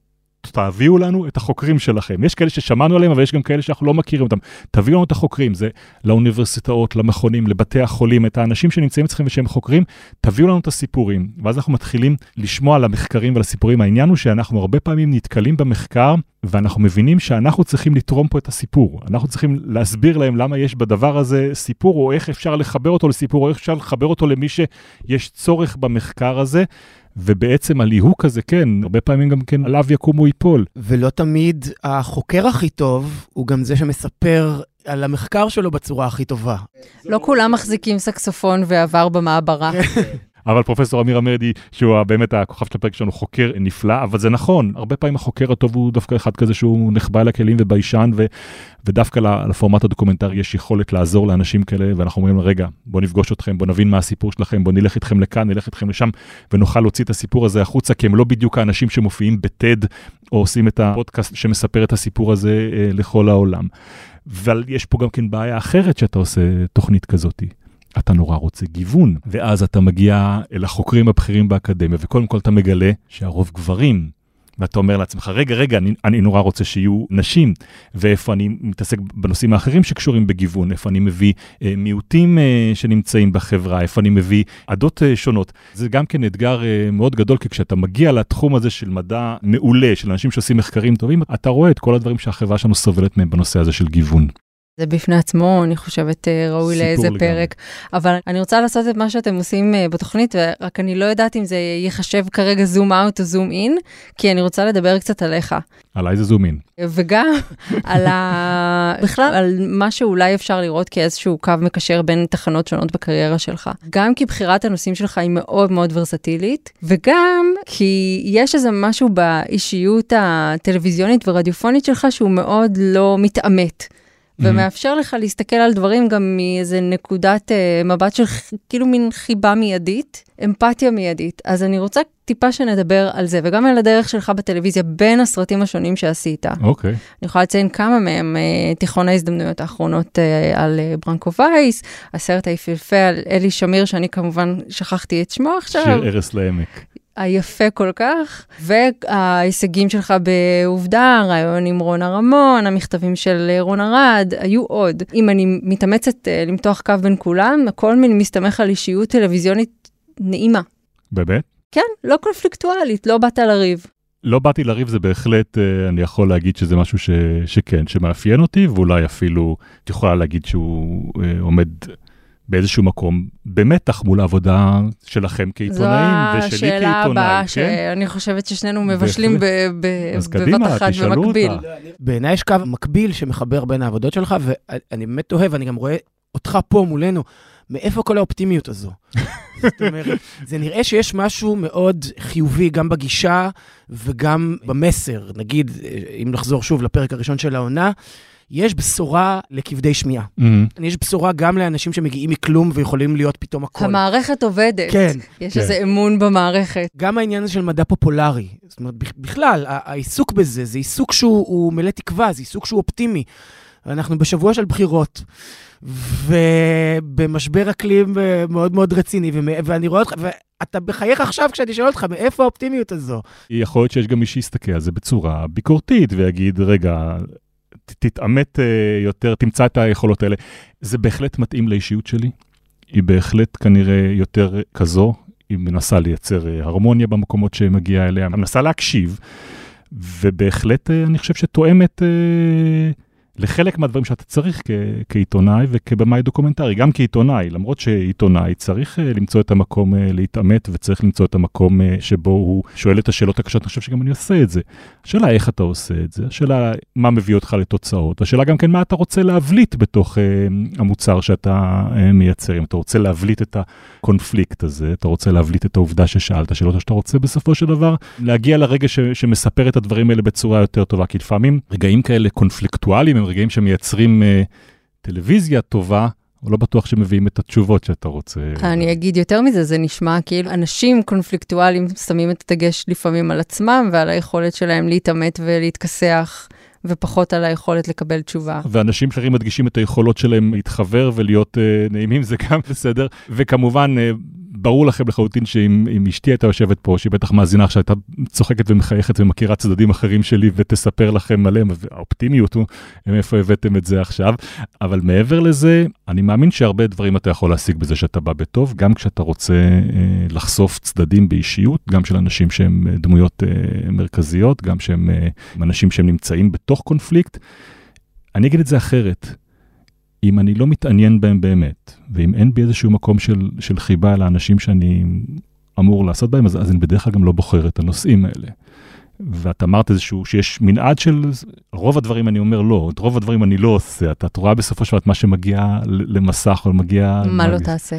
תביאו לנו את החוקרים שלכם. יש כאלה ששמענו עליהם, אבל יש גם כאלה שאנחנו לא מכירים אותם. תביאו לנו את החוקרים, זה לאוניברסיטאות, למכונים, לבתי החולים, את האנשים שנמצאים אצלכם ושהם חוקרים, תביאו לנו את הסיפורים. ואז אנחנו מתחילים לשמוע על המחקרים ועל הסיפורים. העניין הוא שאנחנו הרבה פעמים נתקלים במחקר, ואנחנו מבינים שאנחנו צריכים לתרום פה את הסיפור. אנחנו צריכים להסביר להם למה יש בדבר הזה סיפור, או איך אפשר לחבר אותו לסיפור, או איך אפשר לחבר אותו למי שיש צורך במחקר הזה. ובעצם הליהוק הזה, כן, הרבה פעמים גם כן עליו יקום או ייפול. ולא תמיד החוקר הכי טוב הוא גם זה שמספר על המחקר שלו בצורה הכי טובה. לא כולם מחזיקים סקסופון ועבר במעברה. אבל פרופסור אמיר עמרדי, שהוא באמת הכוכב של הפרק שלנו, חוקר נפלא, אבל זה נכון, הרבה פעמים החוקר הטוב הוא דווקא אחד כזה שהוא נחבא אל הכלים וביישן, ו, ודווקא לפורמט הדוקומנטרי יש יכולת לעזור לאנשים כאלה, ואנחנו אומרים, רגע, בוא נפגוש אתכם, בוא נבין מה הסיפור שלכם, בוא נלך איתכם לכאן, נלך איתכם לשם, ונוכל להוציא את הסיפור הזה החוצה, כי הם לא בדיוק האנשים שמופיעים בטד, או עושים את הפודקאסט שמספר את הסיפור הזה אה, לכל העולם. אבל יש פה גם כן בעיה אחרת שאתה עושה תוכנית כזאתי. אתה נורא רוצה גיוון, ואז אתה מגיע אל החוקרים הבכירים באקדמיה, וקודם כל אתה מגלה שהרוב גברים. ואתה אומר לעצמך, רגע, רגע, אני, אני נורא רוצה שיהיו נשים, ואיפה אני מתעסק בנושאים האחרים שקשורים בגיוון, איפה אני מביא אה, מיעוטים אה, שנמצאים בחברה, איפה אני מביא עדות אה, שונות. זה גם כן אתגר אה, מאוד גדול, כי כשאתה מגיע לתחום הזה של מדע מעולה, של אנשים שעושים מחקרים טובים, אתה רואה את כל הדברים שהחברה שלנו סובלת מהם בנושא הזה של גיוון. זה בפני עצמו, אני חושבת, אה, ראוי לאיזה לגמרי. פרק. אבל אני רוצה לעשות את מה שאתם עושים אה, בתוכנית, ורק אני לא יודעת אם זה ייחשב כרגע זום אאוט או זום אין, כי אני רוצה לדבר קצת עליך. עליי זה זום אין. וגם על ה... בכלל, על מה שאולי אפשר לראות כאיזשהו קו מקשר בין תחנות שונות בקריירה שלך. גם כי בחירת הנושאים שלך היא מאוד מאוד ורסטילית, וגם כי יש איזה משהו באישיות הטלוויזיונית ורדיופונית שלך שהוא מאוד לא מתעמת. ומאפשר לך להסתכל על דברים גם מאיזה נקודת אה, מבט של כאילו מין חיבה מיידית, אמפתיה מיידית. אז אני רוצה טיפה שנדבר על זה, וגם על הדרך שלך בטלוויזיה בין הסרטים השונים שעשית. אוקיי. אני יכולה לציין כמה מהם, אה, תיכון ההזדמנויות האחרונות אה, על אה, ברנקו וייס, הסרט היפהפה על אלי שמיר, שאני כמובן שכחתי את שמו עכשיו. שיר ערש לעמק. היפה כל כך, וההישגים שלך בעובדה, הרעיון עם רונה רמון, המכתבים של רון ארד, היו עוד. אם אני מתאמצת אה, למתוח קו בין כולם, הכל מין מסתמך על אישיות טלוויזיונית נעימה. באמת? כן, לא קונפליקטואלית, לא באת לריב. לא באתי לריב, זה בהחלט, אה, אני יכול להגיד שזה משהו ש, שכן, שמאפיין אותי, ואולי אפילו את יכולה להגיד שהוא אה, עומד באיזשהו מקום במתח מול העבודה שלכם כעיתונאים, זו ושלי השאלה כעיתונאי, הבאה, כן? שאני חושבת ששנינו מבשלים ב- ב- בבת קדימה, אחת במקביל. בעיניי יש קו מקביל שמחבר בין העבודות שלך, ואני באמת תוהה, ואני גם רואה אותך פה מולנו, מאיפה כל האופטימיות הזו? זאת אומרת, זה נראה שיש משהו מאוד חיובי גם בגישה וגם במסר. נגיד, אם נחזור שוב לפרק הראשון של העונה, יש בשורה לכבדי שמיעה. מהמם. יש בשורה גם לאנשים שמגיעים מכלום ויכולים להיות פתאום הכול. המערכת עובדת. כן. יש כן. איזה אמון במערכת. גם העניין הזה של מדע פופולרי, זאת אומרת, בכ- בכלל, העיסוק בזה, זה עיסוק שהוא הוא מלא תקווה, זה עיסוק שהוא אופטימי. אנחנו בשבוע של בחירות, ובמשבר אקלים אה, מאוד מאוד רציני, ואני רואה אותך, ואתה מחייך עכשיו כשאני שואל אותך, מאיפה האופטימיות הזו? יכול להיות שיש גם מי שיסתכל על זה בצורה ביקורתית ויגיד, רגע, תתעמת אה, יותר, תמצא את היכולות האלה. זה בהחלט מתאים לאישיות שלי, היא בהחלט כנראה יותר כזו, היא מנסה לייצר אה, הרמוניה במקומות שמגיעה אליה, מנסה להקשיב, ובהחלט אה, אני חושב שתואמת לחלק מהדברים שאתה צריך כ- כעיתונאי וכבמאי דוקומנטרי, גם כעיתונאי, למרות שעיתונאי צריך אה, למצוא את המקום אה, להתעמת וצריך למצוא את המקום אה, שבו הוא שואל את השאלות הקשות, אני חושב שגם אני עושה את זה. השאלה איך אתה עושה את זה, השאלה מה מביא אותך לתוצאות, והשאלה גם כן מה אתה רוצה להבליט בתוך אה, המוצר שאתה אה, מייצר, אם אתה רוצה להבליט את הקונפליקט הזה, אתה רוצה להבליט את העובדה ששאלת שאלות, או שאתה רוצה בסופו של דבר להגיע לרגע ש, שמספר את הדברים האלה בצורה יותר טובה, כי לפעמים רגעים כאלה קונפליקטואליים הם רגעים שמייצרים אה, טלוויזיה טובה, אבל לא בטוח שמביאים את התשובות שאתה רוצה. אני אגיד יותר מזה, זה נשמע כאילו אנשים קונפליקטואליים שמים את הדגש לפעמים על עצמם ועל היכולת שלהם להתעמת ולהתכסח, ופחות על היכולת לקבל תשובה. ואנשים אחרים מדגישים את היכולות שלהם להתחבר ולהיות uh, נעימים, זה גם בסדר. וכמובן, uh, ברור לכם לחלוטין שאם אם אשתי הייתה יושבת פה, שהיא בטח מאזינה עכשיו, הייתה צוחקת ומחייכת ומכירה צדדים אחרים שלי ותספר לכם עליהם, והאופטימיות הוא, מאיפה הבאתם את זה עכשיו. אבל מעבר לזה, אני מאמין שהרבה דברים אתה יכול להשיג בזה שאתה בא בטוב, גם כשאתה רוצה uh, לחשוף צדדים באישיות, גם של אנשים שהם uh, דמויות uh, מרכזיות, גם שהם uh, אנשים שהם נמצאים בתוך קונפליקט. אני אגיד את זה אחרת. אם אני לא מתעניין בהם באמת, ואם אין בי איזשהו מקום של, של חיבה לאנשים שאני אמור לעשות בהם, אז, אז אני בדרך כלל גם לא בוחר את הנושאים האלה. ואת אמרת איזשהו, שיש מנעד של, רוב הדברים אני אומר לא, את רוב הדברים אני לא עושה. את, את רואה בסופו של דבר את מה שמגיע למסך או מגיע... מה לא תעשה?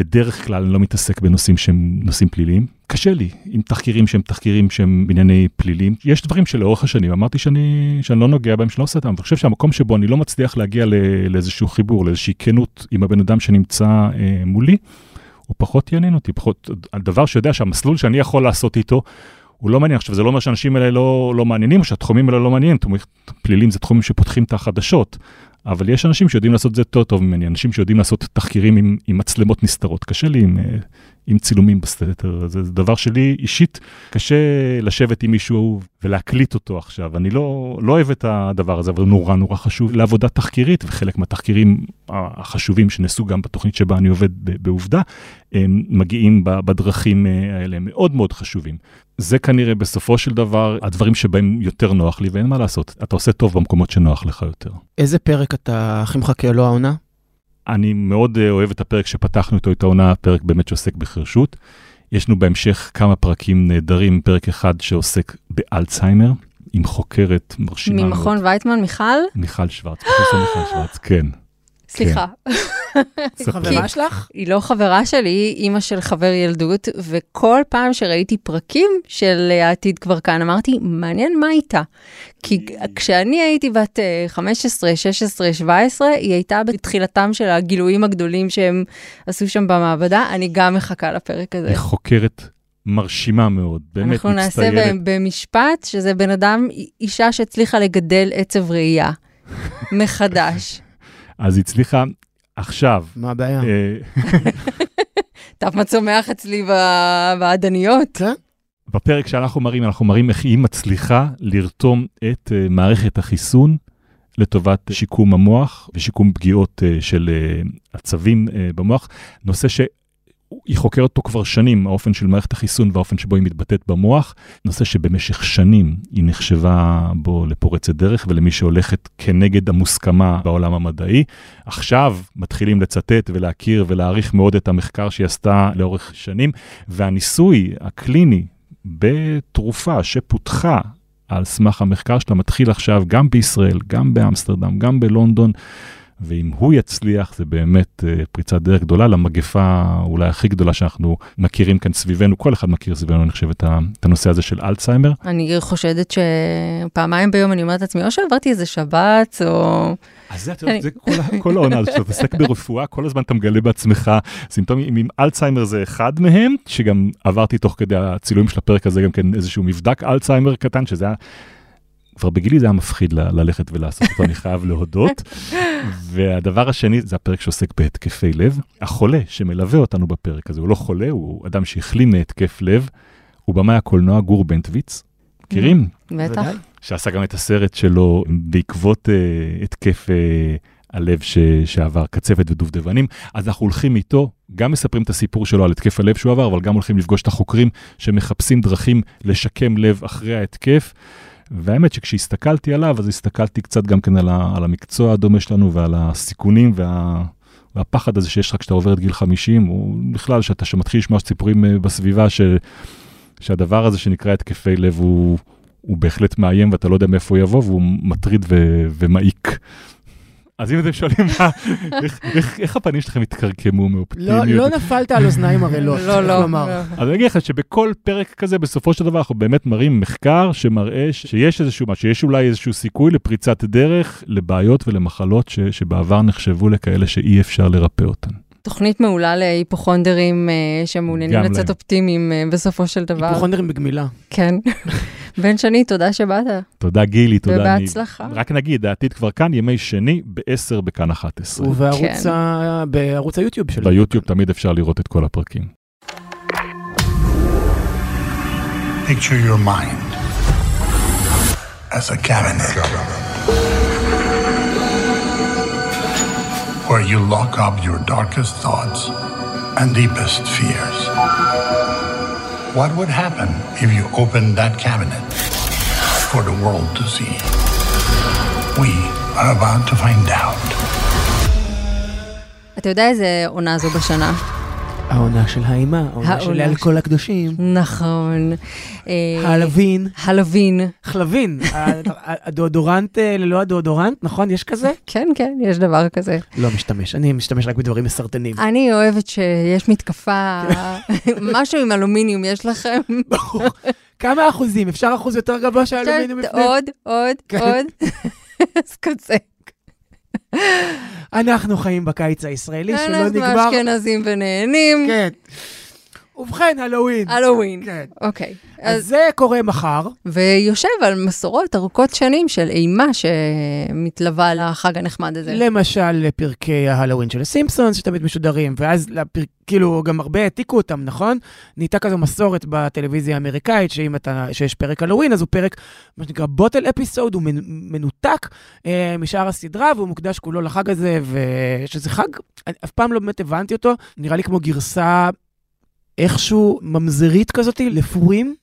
בדרך כלל אני לא מתעסק בנושאים שהם נושאים פליליים. קשה לי עם תחקירים שהם תחקירים שהם בענייני פלילים. יש דברים שלאורך השנים אמרתי שאני, שאני לא נוגע בהם, שאני לא עושה אותם. אני חושב שהמקום שבו אני לא מצליח להגיע לא, לאיזשהו חיבור, לאיזושהי כנות עם הבן אדם שנמצא אה, מולי, הוא פחות יעניין אותי, פחות, הדבר שיודע שהמסלול שאני יכול לעשות איתו, הוא לא מעניין. עכשיו, זה לא אומר שהאנשים האלה לא, לא מעניינים, או שהתחומים האלה לא מעניינים. פלילים זה תחומים שפותחים את החדשות, אבל יש אנשים שיודעים לעשות את זה יותר טוב ממני, אנשים שיודעים לעשות תחקירים עם, עם מצלמות נסתרות. קשה לי עם, אה, עם צילומים בסתר, זה, זה דבר שלי אישית, קשה לשבת עם מישהו ולהקליט אותו עכשיו. אני לא, לא אוהב את הדבר הזה, אבל נורא נורא חשוב לעבודה תחקירית, וחלק מהתחקירים החשובים שנעשו גם בתוכנית שבה אני עובד בעובדה, הם מגיעים בדרכים אה, האלה, מאוד מאוד חשובים. זה כנראה בסופו של דבר הדברים שבהם יותר נוח לי, ואין מה לעשות, אתה עושה טוב במקומות שנוח לך יותר. איזה פרק אתה הכי מחכה לו העונה? אני מאוד אה, אוהב את הפרק שפתחנו איתו את העונה, פרק באמת שעוסק בחרשות. יש לנו בהמשך כמה פרקים נהדרים, פרק אחד שעוסק באלצהיימר, עם חוקרת מרשימה מאוד. ממכון וייטמן, מיכל? מיכל שוורץ, פרופסור מיכל שוורץ, כן. סליחה. כן. חברה שלך? היא לא חברה שלי, היא אימא של חבר ילדות, וכל פעם שראיתי פרקים של העתיד כבר כאן, אמרתי, מעניין מה איתה. כי כשאני הייתי בת 15, 16, 17, היא הייתה בתחילתם של הגילויים הגדולים שהם עשו שם במעבדה, אני גם מחכה לפרק הזה. היא חוקרת מרשימה מאוד, באמת מצטיירת. אנחנו נעשה במשפט, שזה בן אדם, אישה שהצליחה לגדל עצב ראייה מחדש. אז הצליחה עכשיו. מה הבעיה? אה, טוב, מה צומח אצלי בעדניות. כן. בפרק שאנחנו מראים, אנחנו מראים איך היא מצליחה לרתום את uh, מערכת החיסון לטובת שיקום המוח ושיקום פגיעות uh, של עצבים במוח. נושא ש... היא חוקרת אותו כבר שנים, האופן של מערכת החיסון והאופן שבו היא מתבטאת במוח, נושא שבמשך שנים היא נחשבה בו לפורצת דרך ולמי שהולכת כנגד המוסכמה בעולם המדעי. עכשיו מתחילים לצטט ולהכיר ולהעריך מאוד את המחקר שהיא עשתה לאורך שנים, והניסוי הקליני בתרופה שפותחה על סמך המחקר שלה מתחיל עכשיו גם בישראל, גם באמסטרדם, גם בלונדון. ואם הוא יצליח, זה באמת uh, פריצת דרך גדולה למגפה אולי הכי גדולה שאנחנו מכירים כאן סביבנו, כל אחד מכיר סביבנו, אני חושב, את, הנושא הזה של אלצהיימר. אני חושדת שפעמים ביום אני אומרת לעצמי, או שעברתי איזה שבת, או... אז זה, אני... זה כל, כל העונה הזאת, כשאתה מתעסק ברפואה, כל הזמן אתה מגלה בעצמך סימפטומים, אם אלצהיימר זה אחד מהם, שגם עברתי תוך כדי הצילומים של הפרק הזה גם כן איזשהו מבדק אלצהיימר קטן, שזה היה... כבר בגילי זה היה מפחיד ל- ללכת ולעשות אותו, אני חייב להודות. והדבר השני זה הפרק שעוסק בהתקפי לב. החולה שמלווה אותנו בפרק הזה, הוא לא חולה, הוא אדם שהחלים מהתקף לב, הוא במאי הקולנוע גור בנטוויץ. מכירים? בטח. שעשה גם את הסרט שלו בעקבות uh, התקף uh, הלב ש... שעבר, קצפת ודובדבנים. אז אנחנו הולכים איתו, גם מספרים את הסיפור שלו על התקף הלב שהוא עבר, אבל גם הולכים לפגוש את החוקרים שמחפשים דרכים לשקם לב אחרי ההתקף. והאמת שכשהסתכלתי עליו, אז הסתכלתי קצת גם כן על, ה, על המקצוע הדומה שלנו ועל הסיכונים וה, והפחד הזה שיש לך כשאתה עובר את גיל 50, או בכלל, שאתה שמתחיל לשמוע סיפורים אה, בסביבה, ש, שהדבר הזה שנקרא התקפי לב הוא, הוא בהחלט מאיים ואתה לא יודע מאיפה הוא יבוא, והוא מטריד ו, ומעיק. אז אם אתם שואלים מה, איך, הפנים שלכם התקרקמו מאופטימיות? לא, לא נפלת על אוזניים ערלות, לא, לא. לא. אז אני אגיד לך שבכל פרק כזה, בסופו של דבר, אנחנו באמת מראים מחקר שמראה שיש איזשהו מה, שיש אולי איזשהו סיכוי לפריצת דרך, לבעיות ולמחלות ש, שבעבר נחשבו לכאלה שאי אפשר לרפא אותן. תוכנית מעולה להיפוכונדרים uh, שמעוניינים לצאת להם. אופטימיים uh, בסופו של דבר. היפוכונדרים בגמילה. כן. בן שני, תודה שבאת. תודה גילי, תודה. ובהצלחה. אני... רק נגיד, העתיד כבר כאן, ימי שני ב-10 בכאן 11. ובערוץ כן. ה... בערוץ היוטיוב שלנו. ביוטיוב תמיד אפשר לראות את כל הפרקים. Picture your mind as a cabinet. where you lock up your darkest thoughts and deepest fears. What would happen if you opened that cabinet for the world to see? We are about to find out. אתה יודע איזה עונה זו בשנה? העונה של האימה, העונה של של- כל הקדושים. נכון. אה, הלווין, הלווין. חלבין, ה- הדאודורנט אה, ללא הדאודורנט, נכון? יש כזה? כן, כן, יש דבר כזה. לא משתמש, אני משתמש רק בדברים מסרטנים. אני אוהבת שיש מתקפה, משהו עם אלומיניום יש לכם? כמה אחוזים? אפשר אחוז יותר גבוה של אלומיניום בפנים? עוד, עוד, כן. עוד. אז כזה. אנחנו חיים בקיץ הישראלי שלא אנחנו נגמר. אשכנזים ונהנים. כן. ובכן, הלואוין. הלואוין. כן. אוקיי. אז אז, זה קורה מחר. ויושב על מסורות ארוכות שנים של אימה שמתלווה לחג הנחמד הזה. למשל, פרקי ההלואוין של הסימפסונס, שתמיד משודרים, ואז לפר... כאילו גם הרבה העתיקו אותם, נכון? נהייתה כזו מסורת בטלוויזיה האמריקאית, שאם אתה, שיש פרק הלואוין, אז הוא פרק, מה שנקרא בוטל אפיסוד, הוא מנ- מנותק אה, משאר הסדרה, והוא מוקדש כולו לחג הזה, ושזה חג, אף פעם לא באמת הבנתי אותו, נראה לי כמו גרסה איכשהו ממזרית כזאתי לפורים.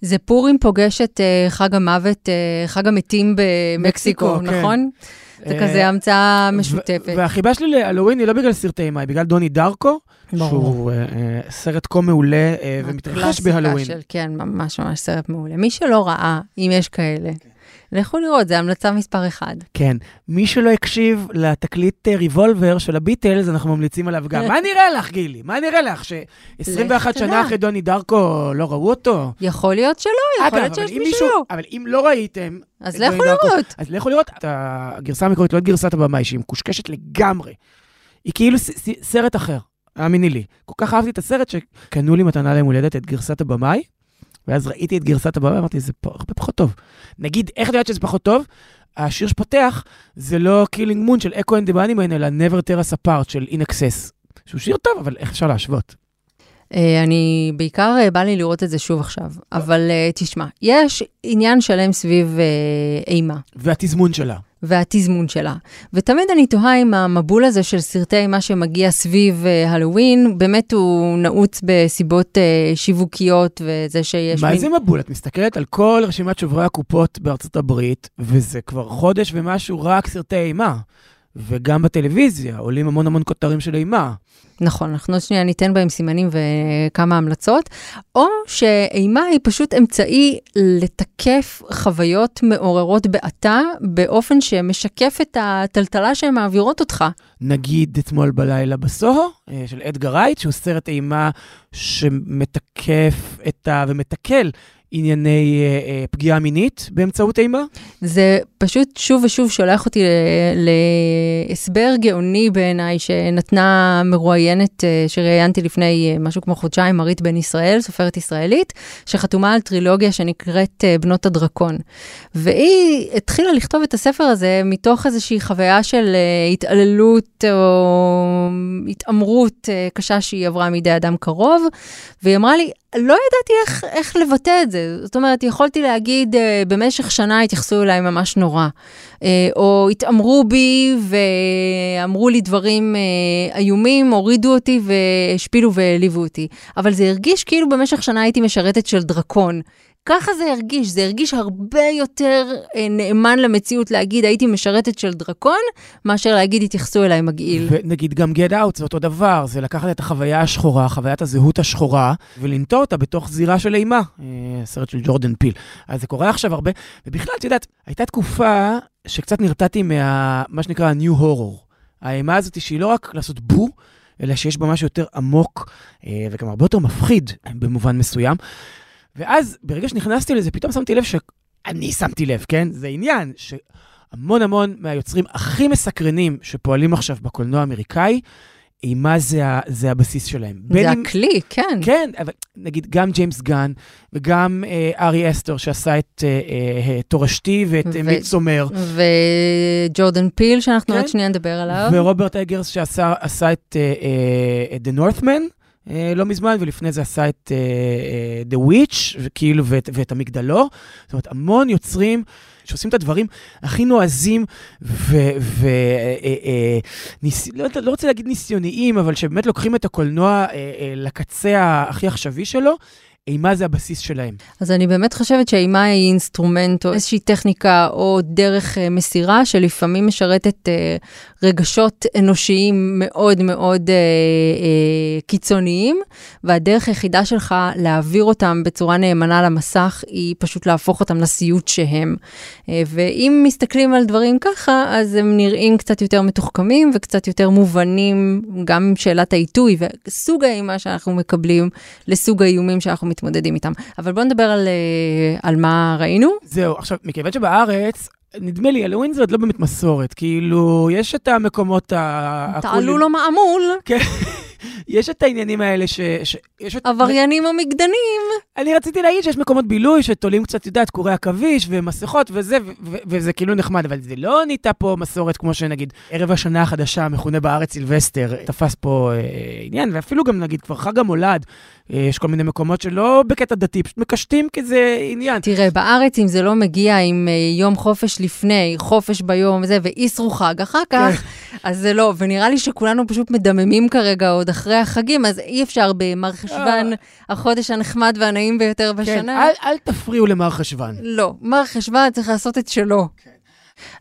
זה פורים פוגש את אה, חג המוות, אה, חג המתים במקסיקו, מקסיקו, כן. נכון? זה אה, כזה המצאה משותפת. והחיבה שלי להלואוין היא לא בגלל סרטי אימה, היא בגלל דוני דרקו, ברור. שהוא אה, אה, סרט כה מעולה אה, ומתרחש בהלואוין. של, כן, ממש ממש סרט מעולה. מי שלא ראה, אם יש כאלה, לכו לראות, זה המלצה מספר אחד. כן. מי שלא הקשיב לתקליט אה, ריבולבר של הביטלס, אנחנו ממליצים עליו גם. מה נראה לך, גילי? מה נראה לך? ש-21 לך שנה. אחרי דוני דרקו לא ראו אותו? יכול להיות שלא, יכול להיות שיש מישהו. אבל אם לא ראיתם... אז לכו לראות. אז לכו לראות הגרסה המקורית, לא את גרסת הבמאי, שהיא מקושקשת לגמרי. היא כאילו סרט אחר, האמיני לי. כל כך אהבתי את הסרט שקנו לי מתנה ליום הולדת את גרסת הבמאי, ואז ראיתי את גרסת הבמאי, אמרתי, זה הרבה פחות טוב. נגיד, איך את יודעת שזה פחות טוב? השיר שפותח זה לא Killing Moon של Echo and the Bunnymen, אלא never tear us apart של INXS. שהוא שיר טוב, אבל איך אפשר להשוות? אה, אני, בעיקר אה, בא לי לראות את זה שוב עכשיו, אבל אה, תשמע, יש עניין שלם סביב אימה. והתזמון שלה. והתזמון שלה. ותמיד אני תוהה אם המבול הזה של סרטי אימה שמגיע סביב אה, הלואוין, באמת הוא נעוץ בסיבות אה, שיווקיות וזה שיש מה זה מבול? את מסתכלת על כל רשימת שוברי הקופות בארצות הברית, וזה כבר חודש ומשהו רק סרטי אימה. וגם בטלוויזיה עולים המון המון כותרים של אימה. נכון, אנחנו עוד שנייה ניתן בהם סימנים וכמה המלצות, או שאימה היא פשוט אמצעי לתקף חוויות מעוררות בעתה, באופן שמשקף את הטלטלה שהן מעבירות אותך. נגיד אתמול בלילה בסוהו, אה, של אדגר רייט, שהוא סרט אימה שמתקף את ה... ומתקל ענייני אה, אה, פגיעה מינית באמצעות אימה. זה פשוט שוב ושוב שולח אותי להסבר גאוני בעיניי, שנתנה מרואיינת אה, שראיינתי לפני אה, משהו כמו חודשיים, מרית בן ישראל, סופרת ישראלית, שחתומה על טרילוגיה שנקראת אה, בנות הדרקון. והיא התחילה לכתוב את הספר הזה מתוך איזושהי חוויה של אה, התעללות או התעמרות אה, קשה שהיא עברה מידי אדם קרוב, והיא אמרה לי, לא ידעתי איך, איך לבטא את זה. זאת אומרת, יכולתי להגיד, אה, במשך שנה התייחסו אליי ממש נורא. אה, או התעמרו בי ואמרו לי דברים אה, איומים, הורידו אותי והשפילו והעליבו אותי. אבל זה הרגיש כאילו במשך שנה הייתי משרתת של דרקון. ככה זה הרגיש, זה הרגיש הרבה יותר אה, נאמן למציאות להגיד הייתי משרתת של דרקון, מאשר להגיד התייחסו אליי מגעיל. ונגיד גם Get Out זה אותו דבר, זה לקחת את החוויה השחורה, חוויית הזהות השחורה, ולנטוע אותה בתוך זירה של אימה, אה, סרט של ג'ורדן פיל. אז זה קורה עכשיו הרבה, ובכלל, את יודעת, הייתה תקופה שקצת נרתעתי מה... מה שנקרא ה-New Horror. האימה הזאת שהיא לא רק לעשות בו, אלא שיש בה משהו יותר עמוק, אה, וגם הרבה יותר מפחיד במובן מסוים. ואז, ברגע שנכנסתי לזה, פתאום שמתי לב שאני שמתי לב, כן? זה עניין שהמון המון מהיוצרים הכי מסקרנים שפועלים עכשיו בקולנוע האמריקאי, אימה זה, ה- זה הבסיס שלהם. זה אם- הכלי, כן. כן, אבל נגיד גם ג'יימס גן וגם אה, ארי אסטר שעשה את אה, אה, תורשתי ואת ו- ו... מידסומר, וג'ורדן פיל, שאנחנו כן. עוד שנייה נדבר עליו. ורוברט אגרס שעשה עשה את אה, אה, The Northman אה, לא מזמן, ולפני זה עשה את אה, אה, The Witch, וכאילו, ואת, ואת המגדלור. זאת אומרת, המון יוצרים שעושים את הדברים הכי נועזים, ו... ו אה, אה, אה, ניס, לא, רוצה להגיד ניסיוניים, אבל שבאמת לוקחים את הקולנוע אה, אה, לקצה הכי עכשווי שלו. אימה זה הבסיס שלהם. אז אני באמת חושבת שהאימה היא אינסטרומנט או איזושהי טכניקה או דרך אה, מסירה שלפעמים משרתת אה, רגשות אנושיים מאוד מאוד אה, אה, קיצוניים, והדרך היחידה שלך להעביר אותם בצורה נאמנה למסך היא פשוט להפוך אותם לסיוט שהם. אה, ואם מסתכלים על דברים ככה, אז הם נראים קצת יותר מתוחכמים וקצת יותר מובנים, גם שאלת העיתוי וסוג האימה שאנחנו מקבלים לסוג האיומים שאנחנו מתמודדים איתם. אבל בואו נדבר על, אה, על מה ראינו. זהו, עכשיו, מכיוון שבארץ, נדמה לי, הלואוין זה עוד לא באמת מסורת. כאילו, יש את המקומות ה... תעלו לו מעמול. כן, יש את העניינים האלה ש... ש... יש את... עבריינים המקדנים. אני רציתי להגיד שיש מקומות בילוי שתולים קצת, יודעת, קורי עכביש ומסכות וזה, ו- ו- וזה כאילו נחמד, אבל זה לא נהייתה פה מסורת כמו שנגיד ערב השנה החדשה, המכונה בארץ סילבסטר, תפס פה אה, עניין, ואפילו גם נגיד כבר חג המולד, אה, יש כל מיני מקומות שלא בקטע דתי, פשוט מקשטים כזה עניין. תראה, בארץ אם זה לא מגיע עם אה, יום חופש לפני, חופש ביום וזה, ואיסרו חג אחר כך, אז זה לא, ונראה לי שכולנו פשוט מדממים כרגע עוד אחרי החגים, אז אי אפשר במר חשוון, החודש הנחמד והנעים ביותר כן, בשנה. אל, אל תפריעו למר חשוון. לא, מר חשוון צריך לעשות את שלו.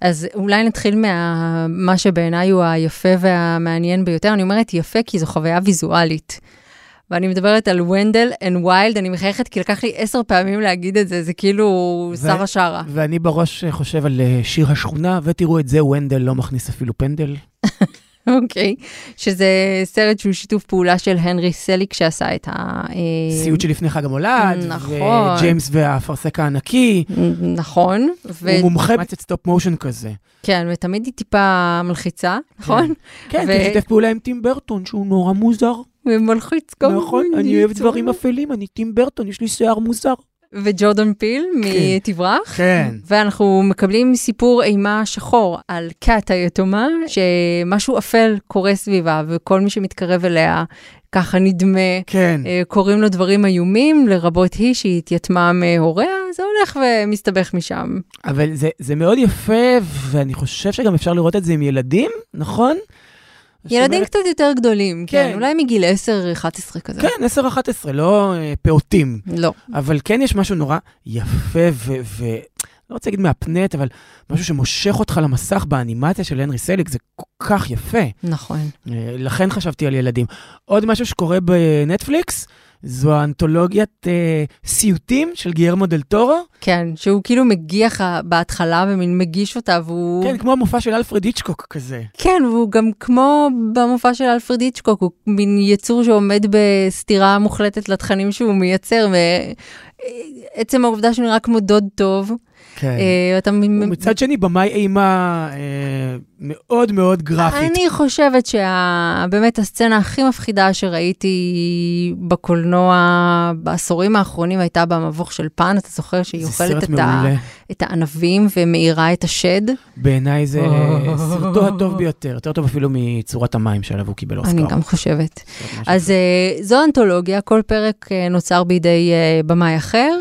אז אולי נתחיל ממה שבעיניי הוא היפה והמעניין ביותר. אני אומרת יפה כי זו חוויה ויזואלית. ואני מדברת על Wendell and Wild, אני מחייכת כי לקח לי עשר פעמים להגיד את זה, זה כאילו שרה שרה. ואני בראש חושב על אה, שיר השכונה, ותראו את זה, ונדל לא מכניס אפילו פנדל. אוקיי, שזה סרט שהוא שיתוף פעולה של הנרי סליק שעשה את ה... אה, סיוט שלפני חג המולד, נכון. וג'יימס והאפרסק הענקי. נכון. ו- הוא מומחה בקטע stop motion כזה. כן, ותמיד היא טיפה מלחיצה, נכון? כן, כי שיתף פעולה עם טים ברטון, שהוא נורא מוזר. ומלחיץ גם. נכון, אני אוהב דברים אפלים, אני טים ברטון, יש לי שיער מוזר. וג'ורדן פיל מתברח. כן. ואנחנו מקבלים סיפור אימה שחור על קאט היתומה, שמשהו אפל קורה סביבה, וכל מי שמתקרב אליה, ככה נדמה, כן. אה, קוראים לו דברים איומים, לרבות היא שהתייתמה מהוריה, זה הולך ומסתבך משם. אבל זה, זה מאוד יפה, ואני חושב שגם אפשר לראות את זה עם ילדים, נכון? ילדים אומרת- קצת יותר גדולים, כן, כן. אולי מגיל 10-11 כזה. כן, 10-11, לא אה, פעוטים. לא. אבל כן יש משהו נורא יפה ו... ו... לא רוצה להגיד מהפנט, אבל משהו שמושך אותך למסך באנימציה של הנרי סליק, זה כל כך יפה. נכון. אה, לכן חשבתי על ילדים. עוד משהו שקורה בנטפליקס, זו האנתולוגיית אה, סיוטים של גיירמו דל טורו. כן, שהוא כאילו מגיח בהתחלה ומין מגיש אותה, והוא... כן, כמו המופע של אלפרד היצ'קוק כזה. כן, והוא גם כמו במופע של אלפרד היצ'קוק, הוא מין יצור שעומד בסתירה מוחלטת לתכנים שהוא מייצר, ועצם העובדה שהוא נראה כמו דוד טוב. כן. אה, אתה מ- ומצד שני, במאי אימה אה, מאוד מאוד גרפית. אני חושבת שבאמת הסצנה הכי מפחידה שראיתי בקולנוע בעשורים האחרונים הייתה במבוך של פן, אתה זוכר שהיא זה אוכלת סרט את, ה, מעולה. את הענבים ומאירה את השד? בעיניי זה סרטו הטוב ביותר, יותר טוב אפילו מצורת המים שעליו הוא קיבל אוסקר. אני גם חושבת. אז אה, זו אנתולוגיה, כל פרק אה, נוצר בידי אה, במאי אחר.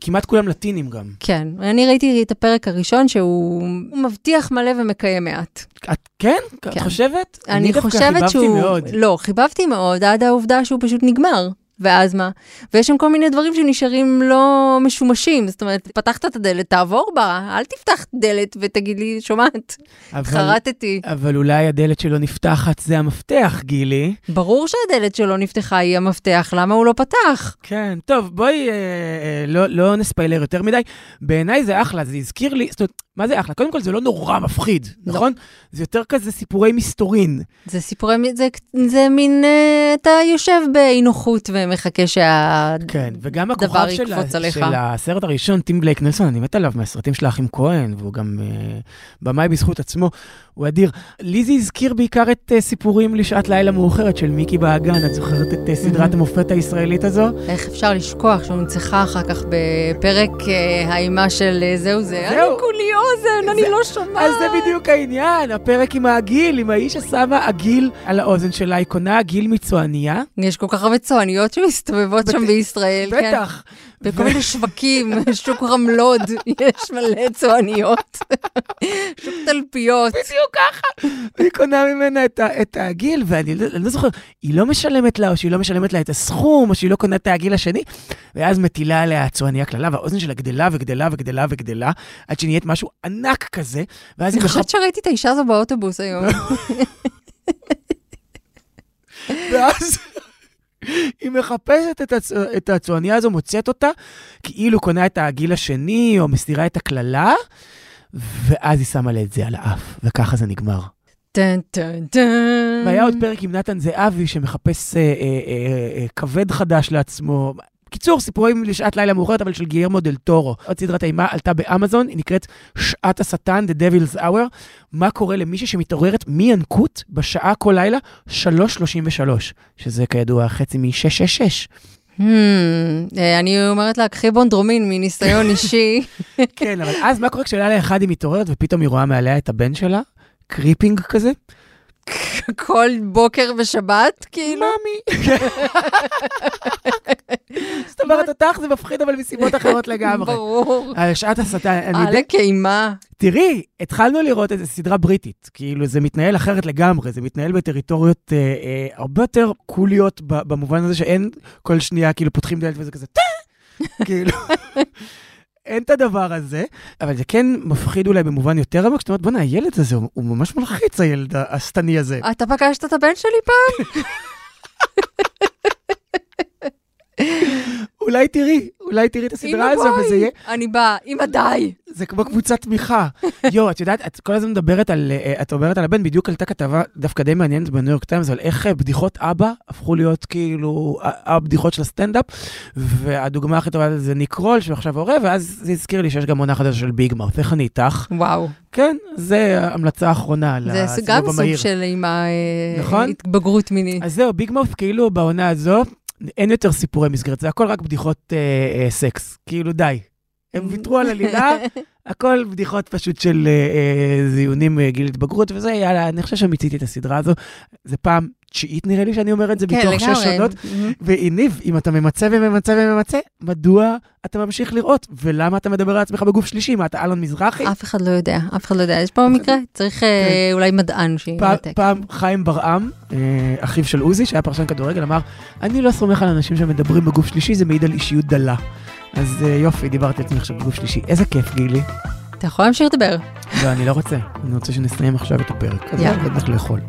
כמעט כולם לטינים גם. כן, אני ראיתי את הפרק הראשון שהוא הוא מבטיח מלא ומקיים מעט. את כן? את כן. חושבת? אני דווקא חושבת חיבבתי. מאוד. לא, חיבבתי מאוד עד העובדה שהוא פשוט נגמר. ואז מה? ויש שם כל מיני דברים שנשארים לא משומשים. זאת אומרת, פתחת את הדלת, תעבור בה, אל תפתח דלת ותגיד לי, שומעת, חרטתי. אבל אולי הדלת שלו נפתחת זה המפתח, גילי. ברור שהדלת שלו נפתחה היא המפתח, למה הוא לא פתח? כן, טוב, בואי אה, אה, לא, לא נספיילר יותר מדי. בעיניי זה אחלה, זה הזכיר לי, זאת אומרת, מה זה אחלה? קודם כל, זה לא נורא מפחיד, לא. נכון? זה יותר כזה סיפורי מסתורין. זה סיפורי, זה, זה מין, אה, אתה יושב באי נוחות ומחכה שה... כן, וגם הכוכב של, עליך. של הסרט הראשון, טים בלייק נלסון, אני מת עליו מהסרטים של האחים כהן, והוא גם אה, במאי בזכות עצמו, הוא אדיר. לי זה הזכיר בעיקר את אה, סיפורים לשעת לילה מאוחרת של מיקי באגן, את זוכרת את אה, סדרת המופת הישראלית הזו? איך אפשר לשכוח שהונצחה אחר כך בפרק אה, האימה של אה, זהו זה? זהו. אני כולי אוזן, אני זה- לא שומעת. אז זה בדיוק העניין, הפרק עם העגיל, עם האיש ששמה עגיל על האוזן שלה, היא קונה עגיל מצועניה. יש כל כך הרבה צועניות שמסתובבות שם בישראל, כן. בטח. בכל מיני שווקים, שוק רמלוד, יש מלא צועניות. שוק תלפיות. בדיוק ככה. והיא קונה ממנה את את העגיל, ואני לא אני לא זוכר, היא לא משלמת לה, או שהיא לא משלמת לה את הסכום, או שהיא לא קונה את העגיל השני, ואז מטילה עליה הצועניה קללה, והאוזן שלה גדלה וגדלה וגדלה וגדלה, עד שנהיית משהו ענק כזה, ואז היא אני. חושבת שראיתי את האישה הזו באוטובוס היום. ואז היא מחפשת את, הצ... את הצועניה הזו, מוצאת אותה, כאילו קונה את העגיל השני, או מסתירה את הקללה, ואז היא שמה לה את זה על האף, וככה זה נגמר. טן טן טן. והיה עוד פרק עם נתן זהבי שמחפש אה, אה, אה, אה, כבד חדש לעצמו. קיצור, סיפורים לשעת לילה מאוחרת, אבל של גיירמו דל טורו. עוד סדרת אימה עלתה באמזון, היא נקראת שעת השטן, The Devil's Hour. מה קורה למישהי שמתעוררת מינקות בשעה כל לילה 3.33, שזה כידוע חצי מ-666. Hmm, אה, אני אומרת לה, קחי בונדרומין מניסיון אישי. כן, אבל אז מה קורה כשלילה אחד היא מתעוררת ופתאום היא רואה מעליה את הבן שלה? קריפינג כזה? כל בוקר בשבת, כאילו. מאמי. זאת אומרת, אותך זה מפחיד, אבל מסיבות אחרות לגמרי. ברור. על שעת השטן, אני על יודע, הקיימה. תראי, התחלנו לראות איזו סדרה בריטית. כאילו, זה מתנהל אחרת לגמרי, זה מתנהל בטריטוריות אה, אה, הרבה יותר קוליות, במובן הזה שאין כל שנייה, כאילו, פותחים דלת וזה כזה, טה! כאילו, אין את הדבר הזה, אבל זה כן מפחיד אולי במובן יותר עמוק, זאת אומרת, בוא'נה, הילד הזה, הוא, הוא ממש מלחיץ, הילד השטני הזה. אתה פגשת את הבן שלי פעם? אולי תראי, אולי תראי את הסדרה הזו. וזה יהיה, אני באה, אמא די. זה כמו קבוצת תמיכה. יואו, את יודעת, את כל הזמן מדברת על, אה, את אומרת על הבן, בדיוק עלתה כתבה דווקא די מעניינת בניו יורק טיימס, על איך אה, בדיחות אבא הפכו להיות כאילו ה- הבדיחות של הסטנדאפ, והדוגמה הכי טובה זה ניק רול, שהוא עכשיו הורה, ואז זה הזכיר לי שיש גם עונה חדשה של ביג מאוף, איך אני איתך? וואו. כן, זה ההמלצה האחרונה זה לסיבוב גם סוג המהיר. של עם נכון? ההתבגרות מינית. אז זהו, ביג מאוף כאילו בעונה הזו, אין יותר סיפורי מסגרת, זה הכל רק בדיחות אה, אה, סקס, כאילו די. הם ויתרו על עלילה, הכל בדיחות פשוט של אה, אה, זיונים אה, גיל התבגרות וזה, יאללה, אני חושב שמיציתי את הסדרה הזו. זה פעם תשיעית נראה לי שאני אומר את זה כן, מתוך שש. שונות. Mhm. והניב, אם אתה ממצה וממצה וממצה, מדוע אתה ממשיך לראות? ולמה אתה מדבר על עצמך בגוף שלישי? מה, אתה אלון מזרחי? אף אחד לא יודע, אף אחד לא יודע. יש פה מקרה, צריך אה, אולי מדען שינתק. פעם חיים ברעם, אה, אחיו של עוזי, שהיה פרשן כדורגל, אמר, אני לא סומך על אנשים שמדברים בגוף שלישי, זה מעיד על אישיות דלה. אז אה, יופי, דיברתי על עצמי עכשיו בגוף שלישי. איזה כיף, גילי. אתה יכול להמשיך לדבר. לא, אני לא רוצה. אני רוצה שנסיים עכשיו את הפרק. אז יאללה. יאללה, נלך לאכול.